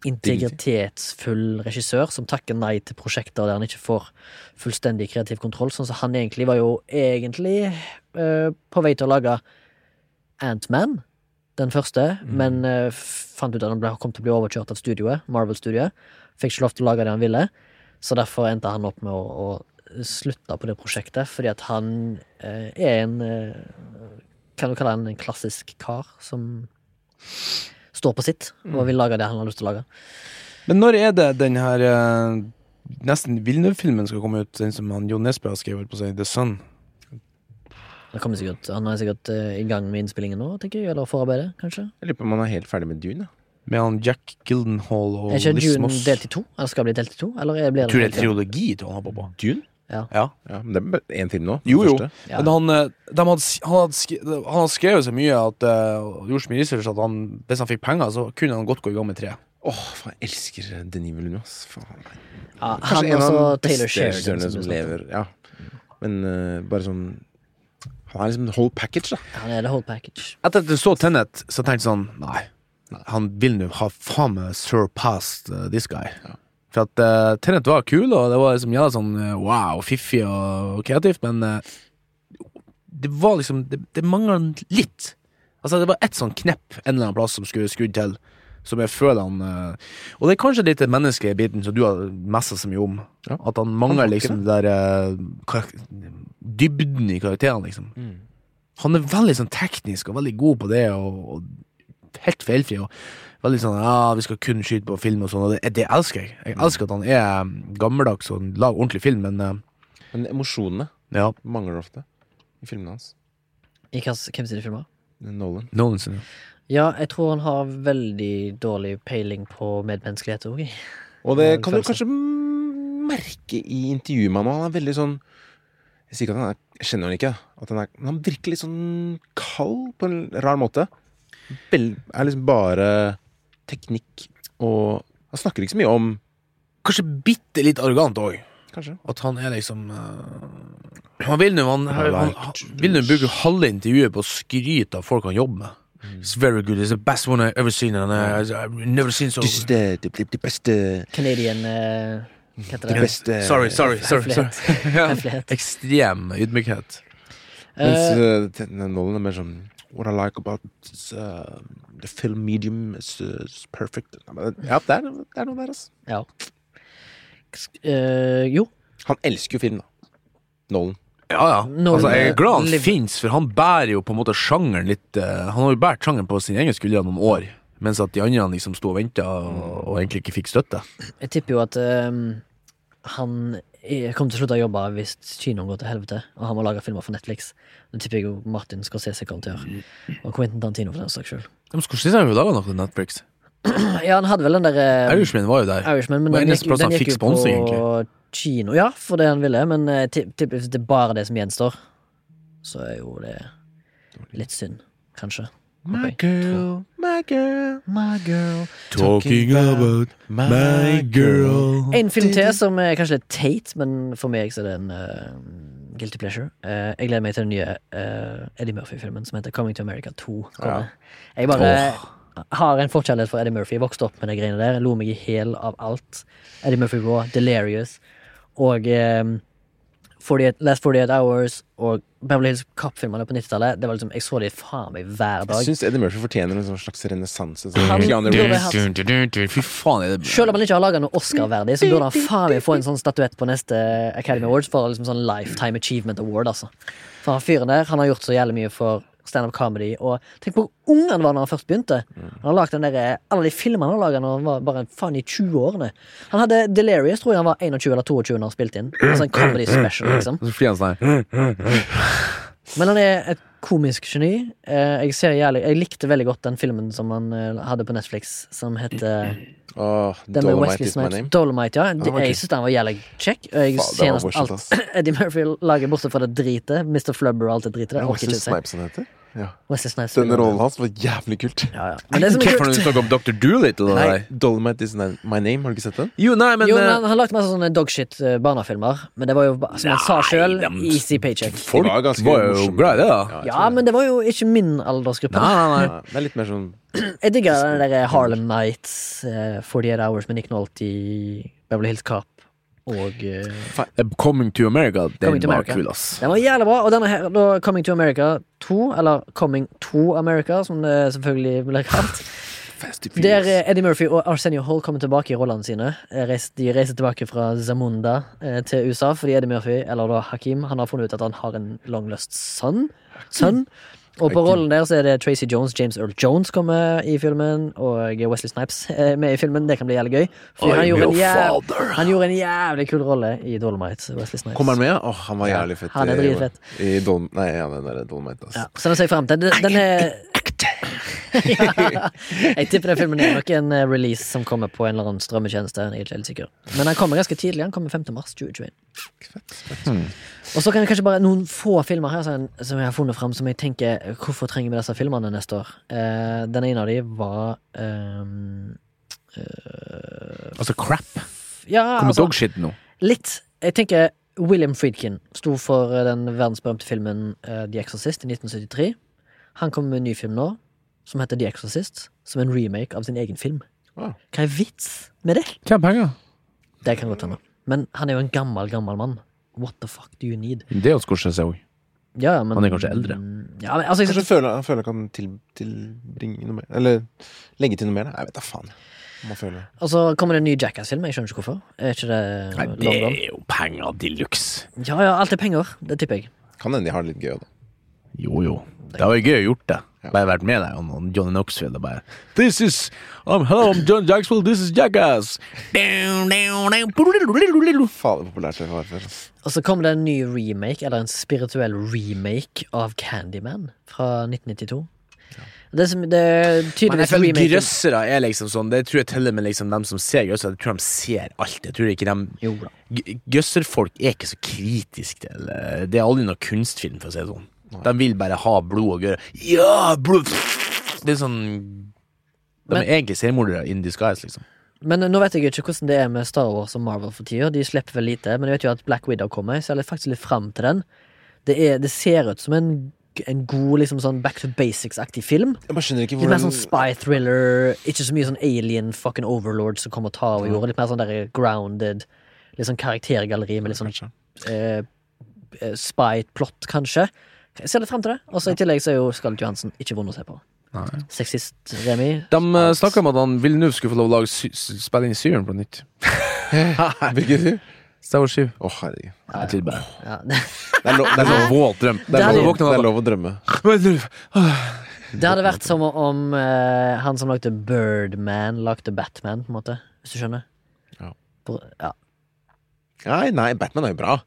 Integritetsfull regissør som takker nei til prosjekter der han ikke får fullstendig kreativ kontroll. Sånn som han egentlig var jo egentlig uh, på vei til å lage Ant-Man, den første, men uh, fant ut at han kom til å bli overkjørt av studioet, Marvel-studioet. Fikk ikke lov til å lage det han ville, så derfor endte han opp med å, å slutte på det prosjektet, fordi at han eh, er en eh, Kan du kalle han en klassisk kar som står på sitt og vil lage det han har lyst til å lage. Men når er det den her eh, nesten Villeneuve-filmen skal komme ut? Den som han Jo Nesbø har skrevet på seg, The Sun? Sikkert, Han er sikkert eh, i gang med innspillingen nå, tenker jeg, eller forarbeidet, kanskje. Jeg lurer på om han er helt ferdig med Dune. Med han Jack Gildenhall og Er ikke Dune delt i to? Eller skal det bli delt i to? Eller er- blir det tror det er triologi tror han håper på. Dune? Ja. Ja. Ja, men det er bare én film nå. Jo, jo. Ja. Men han, eh, de hadde, han, hadde sk han hadde skrevet så mye at, uh, og gjort så mye research at han, hvis han fikk penger, så kunne han godt gå i gang med tre. Åh, faen, jeg elsker Denis Villeneuve, ass. Faen. Ja, Kanskje han en av også de Taylor beste regissørene som som lever. Ja. Men uh, bare sånn Han er liksom the whole package, da. Han er the whole package. Etter at du så Tenet, så tenkte jeg sånn Nei, han vil nå ha faen meg surpassed uh, this guy. For at uh, Tenet var kul, og det var liksom jævla sånn eh, wow, fiffig og, kreativt, men uh, det var liksom Det, det mangla litt. Altså, det var ett sånn knepp en eller annen plass som skulle skrudd til, som jeg føler han uh, Og det er kanskje litt den menneskelige biten som du har messa så mye om. Ja. At han mangler liksom det der dybden i karakterene, liksom. Han er veldig sånn teknisk og veldig god på det, og, og helt feilfri. Og veldig sånn ja, vi skal kun skyte på film og sånn, og det, det elsker jeg. Jeg elsker at han er um, gammeldags og lager ordentlig film, men uh, Men emosjonene ja, mangler ofte i filmene hans. I hans, hvem sine filmer? Nolan. Nolan sin. Ja, jeg tror han har veldig dårlig peiling på medmenneskelighet òg. Og det kan du kanskje merke i intervjuet med han. Han er veldig sånn Jeg sier ikke at han er Jeg kjenner han ikke. At han, er, men han virker litt sånn kald på en rar måte. Er liksom bare teknikk og Han snakker ikke så mye om Kanskje bitte litt arrogant òg. Kanskje. At han er liksom uh, Han vil nå han, I han, han vil bruke halve intervjuet på å skryte av folk han jobber med. It's very good. It's the best one I've ever seen. And I, I've never seen so This is the, the, the, the beste Canadian uh, Hva heter Det det? beste Sorry, sorry. sorry, sorry. [LAUGHS] Ja. [LAUGHS] Ekstrem ydmykhet. Mens Eh, uh, Nolan er mer sånn What I like about this, uh, the film medium is, uh, is perfect. Ja, det er, det er noe der, altså. ja. Uh, jo. Han elsker jo film, da. Nolan. Ja, ja. Nolan altså, jeg er glad han fins, for han bærer jo på en måte sjangeren litt uh, Han har jo båret sjangeren på sine egne skuldre noen år, mens at de andre liksom sto og venta og, og egentlig ikke fikk støtte. Jeg tipper jo at eh, han er- kommer til å slutte å jobbe hvis kinoen går til helvete, og han må lage filmer for Netflix. Det tipper jeg jo Martin Scorsese kommer til å gjøre. Og Quentin Tantino, for den saks skyld. Men synes han jo laga noe til Netflix. [CLEARS THROAT] Ja, han hadde vel den der Irishman var jo der. Irishman, men den gikk, den gikk jo på på kino. Ja, for det han ville, men jeg ti- hvis det er bare det som gjenstår, så er jo det litt synd, kanskje. My girl, my girl, My girl. Talking about my girl. En film til som er kanskje litt teit, men for meg så er det en uh, guilty pleasure. Uh, jeg gleder meg til den nye uh, Eddie Murphy-filmen som heter Coming to America 2. Ja. Jeg bare har en forkjærlighet for Eddie Murphy. Jeg vokste opp med de greiene der. Jeg lo meg i hæl av alt. Eddie Murphy Raw, Delirious og eh, 48, Last 48 Hours og Beverly Hills Cop-filmene på 90-tallet. Det var liksom, Jeg så de faen meg hver dag. Jeg syns Eddie Murphy fortjener en sånn slags renessanse. Selv om han ikke har laga noe Oscar-verdig, så burde han faen meg få en sånn statuett på neste Academy Awards for liksom sånn Lifetime Achievement Award, altså. For han fyren der, han har gjort så jævlig mye for standup comedy. Og tenk på hvor ung han var når han først begynte. Han har lagt den der, Alle de filmene han har laga når han var bare faen i 20-årene. Han hadde Delirious, tror jeg han var 21 eller 22 når han spilte inn. Altså en comedy special, liksom. [CLEARS THROAT] Men han er et komisk geni. Eh, jeg, ser jævlig, jeg likte veldig godt den filmen som han eh, hadde på Netflix, som heter oh, Den med Wesley Snipes. Dolomite, ja. De, okay. jeg syns den var jævlig kjekk. Og jeg ser nesten alt [LAUGHS] Eddie Murphy lager, bortsett fra det dritet. Mr. Flubber og alt det dritet. Det ikke å si. Snipes heter. Ja. Wesley Snipes. Den spiller- rollen hans var jævlig kult. Ja, ja. Men det som er kult du snakker om Dr. Doolittle? Nei. Dolomite is my name, har du ikke sett den? Jo, nei, men Jo, eh, men han lagde masse sånne dogshit-barnefilmer. Men det var jo, som han sa sjøl, easy paycheck. folk var var, jo glad i det, da. Ja, men det var jo ikke min aldersgruppe. Nei, nei, nei. Ja, det er litt mer sånn [CLEARS THROAT] Jeg digger den der Harlem Nights, uh, 48 Hours med Nick Nolte, Beverly Hills Cop og Eh, Coming to America, den to var kul, ass. Den var jævlig bra, og denne her, da Coming to America 2, eller Coming to America, som det selvfølgelig blir kalt. Der eh, Eddie Murphy og Arsenio Hall kommer tilbake i rollene sine. Eh, De reiser tilbake fra Zamunda til USA fordi Eddie Murphy, eller da Hakim, han har funnet ut at han har en long lost son. son. Og på rollen der så er det Tracy Jones, James Earl Jones kommer i filmen, og Wesley Snipes er med i filmen. Det kan bli jævlig gøy. For han gjorde, en your jæv... han gjorde en jævlig kul rolle i Dolomite. Wesley Snipes. Kommer han med? Åh, han var jævlig fett. han er i- dritfett. I Dol Nei, han er Dolomite, altså. Ja, så den ser jeg frem til. Den, den er ja, [LAUGHS] Jeg tipper den filmen er nok en eh, release som kommer på en eller annen strømmetjeneste. Jeg er ikke helt sikker Men den kommer ganske tidlig. Den kommer 5. mars 2021. Og så kan jeg kanskje bare noen få filmer her som, som jeg har funnet fram, som jeg tenker Hvorfor trenger vi disse filmene neste år? Eh, den ene av de var um, uh, Altså, crap. Ja, Kommer altså dogshit nå. Litt. Jeg tenker William Friedkin sto for eh, den verdensberømte filmen uh, The Exorcist i 1973. Han kommer med en ny film nå, som heter The Exorcist, som er en remake av sin egen film. Wow. Hva er vits med det? Tjene penger? Det kan godt hende. Men han er jo en gammel, gammel mann. What the fuck do you need? Det er jo Scorsese òg. Ja, ja, men Han er kanskje eldre. Ja, men altså, Kanskje jeg, føler, han føler han kan til, tilbringe noe mer Eller legge til noe mer? Jeg vet da faen. Og så kommer det en ny Jackass-film. Jeg skjønner ikke hvorfor. Er ikke det Nei, det er jo penger de luxe. Ja, ja, alt er penger. Det tipper jeg. Kan hende de har det litt gøy òg, da. Jo, jo. Det var gøy å gjort det. Bare vært med deg og Johnny Knoxville og bare This is um, Hello, I'm John Jacksville, this is Jackass. Fader populært det var før. Og så kommer det en ny remake, eller en spirituell remake, av Candyman fra 1992. Det, som, det er Men jeg føler remaken grøssere er liksom sånn Det tror jeg teller med liksom dem som ser grøssere. Jeg tror de ser alt. Jeg tror ikke de Jo da. G- Grøsserfolk er ikke så kritiske til eh, Det er aldri noe kunstfilm, for å si det sånn. De vil bare ha blod og gøre Ja, blod! Det er sånn De Men- er egentlig seriemordere in disguise, liksom. Men nå vet jeg ikke hvordan det er med Star Wars og Marvel for tida. De slipper vel lite, men jeg vet jo at Black Widow kommer. så Jeg ser faktisk litt fram til den. Det, er, det ser ut som en, en god liksom sånn back to basics-aktig film. Jeg bare skjønner ikke Litt mer sånn spy thriller. Ikke så mye sånn alien fucking overlord som kommer og tar over jorda. Litt mer sånn der grounded. Litt sånn karaktergalleri med litt sånn eh, eh, spy-plott, kanskje. Jeg ser litt frem til det. Og så i tillegg så er jo Scarlett Johansen ikke vond å se på. Sexist Remi. De uh, snakka om at han Villeneuve skulle få lov å lage sy spille inn Syren på nytt. [LAUGHS] Hvilket du? Star Wars 7. Å, herregud. Ja, Ja, [LAUGHS] Det er, lov, det, er lov, en våt drøm. det, er lov, det er lov å drømme. det hadde vært som om uh, han som lagde Birdman, lagde Batman, på en måte. Hvis du skjønner? Ja. På, ja. Nei, nei, Batman er jo bra.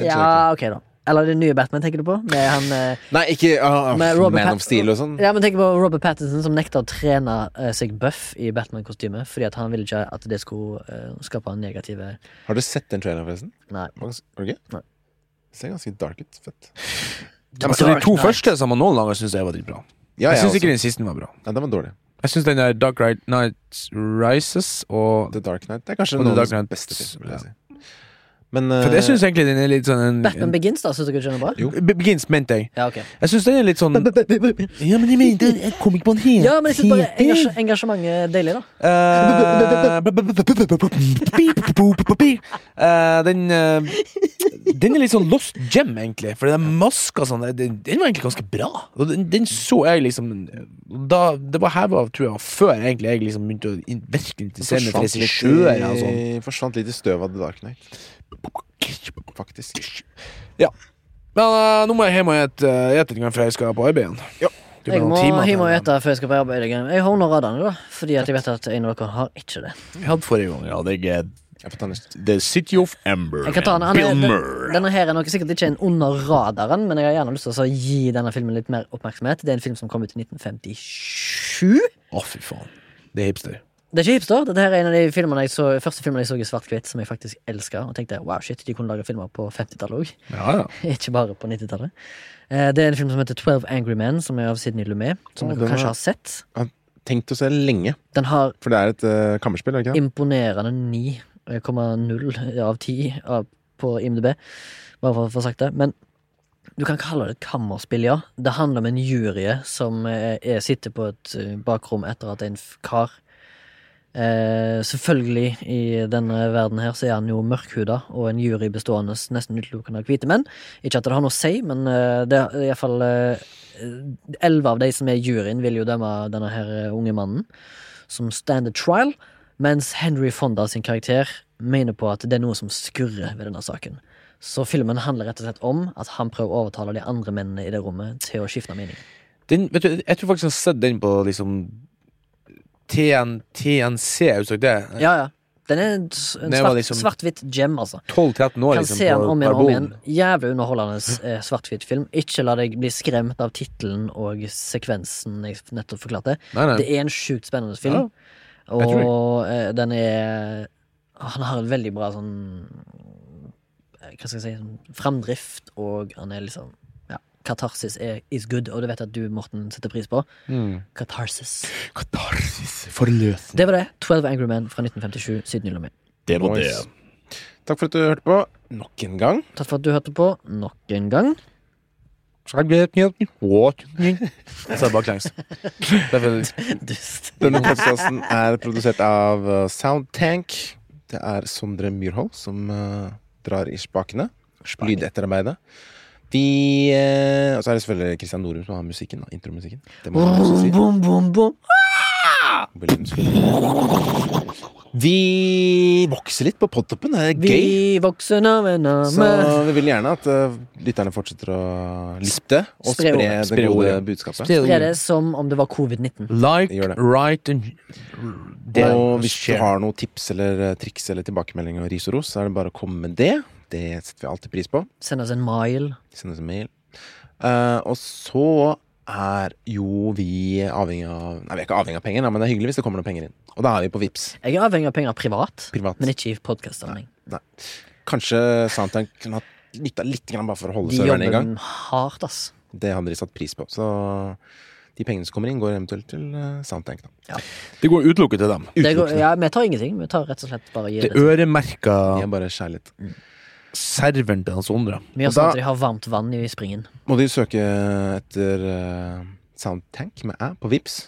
Ja, ok, da. Eller den nye Batman, tenker du på? Med han eh. Nei, ikke uh, Med Man of Steel og sånn. Ja, men tenk på Robert Pattinson som nekta å trene uh, seg buff i Batman-kostyme fordi at han ville ikke at det skulle uh, skape negative Har du sett den traileren, forresten? Nei. Har du ikke? Det ser ganske dark ut. Fett. Altså, de to night. første som noen langer syns jeg var dritbra. Ja, Jeg jeg syns ikke den siste var bra. Ja, den var dårlig. Jeg syns den der Dark Knight Rises og The Dark Knight. Det er kanskje noen av de beste filmene. Men For jeg eh, syns egentlig den er litt sånn en, Batman Begins, da, syns du ikke den er bra? Jo. Be- Begins, mente jeg. Ja, ok. Jeg syns den er litt sånn [LAUGHS] Ja, men jeg mente Jeg kom ikke på en helt Ja, men jeg synes bare engasj engasjementet er deilig, da. Eh, Den eh, Den er litt sånn lost gem, egentlig. For den maska sånn Den, den var egentlig ganske bra. Og den, den så jeg liksom da, Det var heva, tror jeg, før egentlig jeg liksom begynte å in, virkelig interessere meg for regissører og sånn. i- forsvant litt i støvet av The Dark Knight. Faktisk. Ja. Men uh, nå må jeg hjem og spise uh, litt, grann før jeg skal på arbeid igjen. Ja. Jeg må hjem og spise før jeg skal på arbeid. igjen. Jeg har under radaren, da, fordi at jeg vet at en av dere har ikke det. Jeg hadde forrige gang. Ja, det er Jeg får. The City of Amber. Jeg ta den. Han er, den, Murray. denne her er nok sikkert ikke en under radaren, men jeg har gjerne lyst til å gi denne filmen litt mer oppmerksomhet. Det er en film som kom ut i 1957. Å, fy faen. Det er hipster. Det er ikke hipster. Dette er en av de filmene jeg så, første filmene jeg så i svart-hvitt, som jeg faktisk elska. Og tenkte wow, shit, de kunne lage filmer på 50-tallet òg. Ja, ja. [LAUGHS] Ikke bare på 90-tallet. Eh, Det er en film som heter 12 Angry Men, som er av Sidney Lumet. Som Å, dere kanskje har sett. Tenkt å se lenge, Den har for det er et uh, kammerspill, er ikke imponerende 9,0 av 10 av- på IMDb. Bare for å få sagt det. Men du kan kalle det et kammerspill, ja. Det handler om en jury som eh, er, sitter på et eh, bakrom etter at en kar eh, Selvfølgelig, i denne verden her, så er han jo mørkhuda, og en jury bestående nesten utelukkende av hvite menn. Ikke at det har noe å si, men eh, det er iallfall Elleve av de som er juryen, vil jo dømme denne her eh, unge mannen som standard trial. Mens Henry Fonda sin karakter mener på at det er noe som skurrer ved denne saken. Så filmen handler rett og slett om at han prøver å overtale de andre mennene i det rommet til å skifte mening. Den, du, jeg tror faktisk jeg har sett den på liksom TN, TNC, du sagt det? Ja, ja. Den er en, svart-hvitt svart, liksom- svart-hvitt gem, altså. 12-13 år, Kan liksom. se den om igjen og om igjen. Jævlig underholdende eh, svart-hvitt film. Ikke la deg bli skremt av tittelen og sekvensen jeg nettopp forklarte. Nei, nei. Det er en sjukt spennende film. Ja, og eh, den er Han har en veldig bra sånn eh, Hva skal jeg si sånn Framdrift, og han er liksom katarsis er, is good, og det vet jeg at du, Morten, setter pris på. Mm. Katarsis. Katarsis. Forløsning. Det var det. 12 Angry Men fra 1957. Siden Nylomé. Det var det. Takk for at du hørte på nok en gang. Takk for at du hørte på nok en gang. Jeg sa det baklengs. Derfor [LAUGHS] Dust. Denne podkasten er produsert av uh, Soundtank. Det er Sondre Myrhold som uh, drar i spakene. Lydetterarbeidet. Vi eh, Og så er det selvfølgelig Christian Norum som har musikken. da, Intromusikken. Det må man også Boom, si. boom, boom, boom. Vi vokser litt på podtoppen. Det er gøy. Vi vokser Så vi vil gjerne at uh, lytterne fortsetter å lytte og Spre spre ordet. det Spre gode ordet. budskapet. Spre det som om det var covid-19. Like, Gjør det. write and det, og hvis du har noen tips eller eh, triks eller tilbakemeldinger og ris og ros, så er det bare å komme med det. Det setter vi alltid pris på. Send oss en mail. Send oss en mail. Uh, og så er jo vi avhengig av Nei, vi er ikke avhengig av penger, men det er hyggelig hvis det kommer noen penger inn. Og da er vi på Vips Jeg er avhengig av penger privat, privat. men ikke i podkastsammenheng. Kanskje Soundtank kunne hatt nytta litt grann bare for å holde De serverne i gang. De jobber hardt, ass. Det hadde de satt pris på. Så de pengene som kommer inn, går eventuelt til eh, Soundtank. Da. Det går utelukket til dem. Utelukket. går, ja, vi tar ingenting. Vi tar rett og slett bare gir Det det. øremerka De er bare kjærlighet. Serveren til Sondre. Vi gjør Og sånn at de har varmt vann i springen. Må de søke etter uh, Soundtank med æ på Vips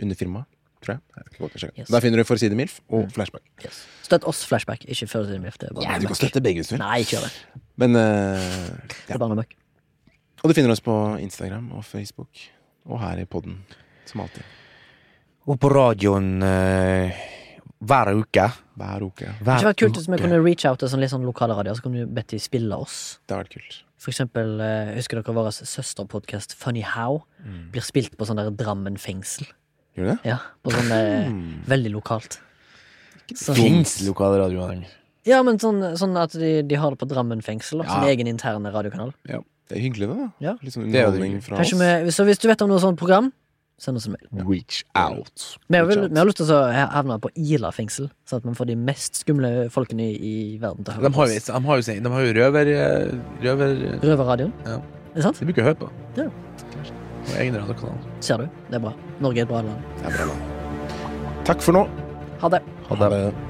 under firmaet, tror jeg. jeg. ikke godt, jeg sjekker. Yes. Der finner du Forside MILF og Flashback. Støtt oss flashback, ikke det mye. Det er bare Ja, du kan støtte begge hvis du vil. Nei, ikke gjør det. Men Det er bare noe møkk. Og du finner oss på Instagram og Facebook. Og her i podden, som alltid. Og på radioen eh, hver uke. Hver uke. Det hadde vært kult hvis vi kunne reach out til sånn litt sånn lokale radioer, så kunne du bedt de spille oss. Det vært kult. For eksempel, eh, husker dere vår søsterpodkast Funny How? Blir spilt på sånn der Drammen fengsel. Gjør det? Ja, på sånn eh, Hmm. veldig lokalt. Så, Fins lokalradioer. ja, men sånn, sånn at de, de har det på Drammen fengsel. Ja. Sin egen interne radiokanal. Det er hyggelig, det, da. Ja. Litt sånn er underholdning fra oss. vi, så hvis du vet om noe sånt program, send oss en mail. Reach out. Vi har, vel, vi har lyst til å havne på Ila fengsel, sånn at man får de mest skumle folkene i, i verden til å De høre på oss. de har jo, de har jo røver... eh, røver Røverradioen. Ja. Er det sant? De bruker å høre på. Ja. Og egen radiokanal. Ser du. Det er bra. Norge er et bra land. Det er bra, land. Takk for nå. Ha det. Ha det.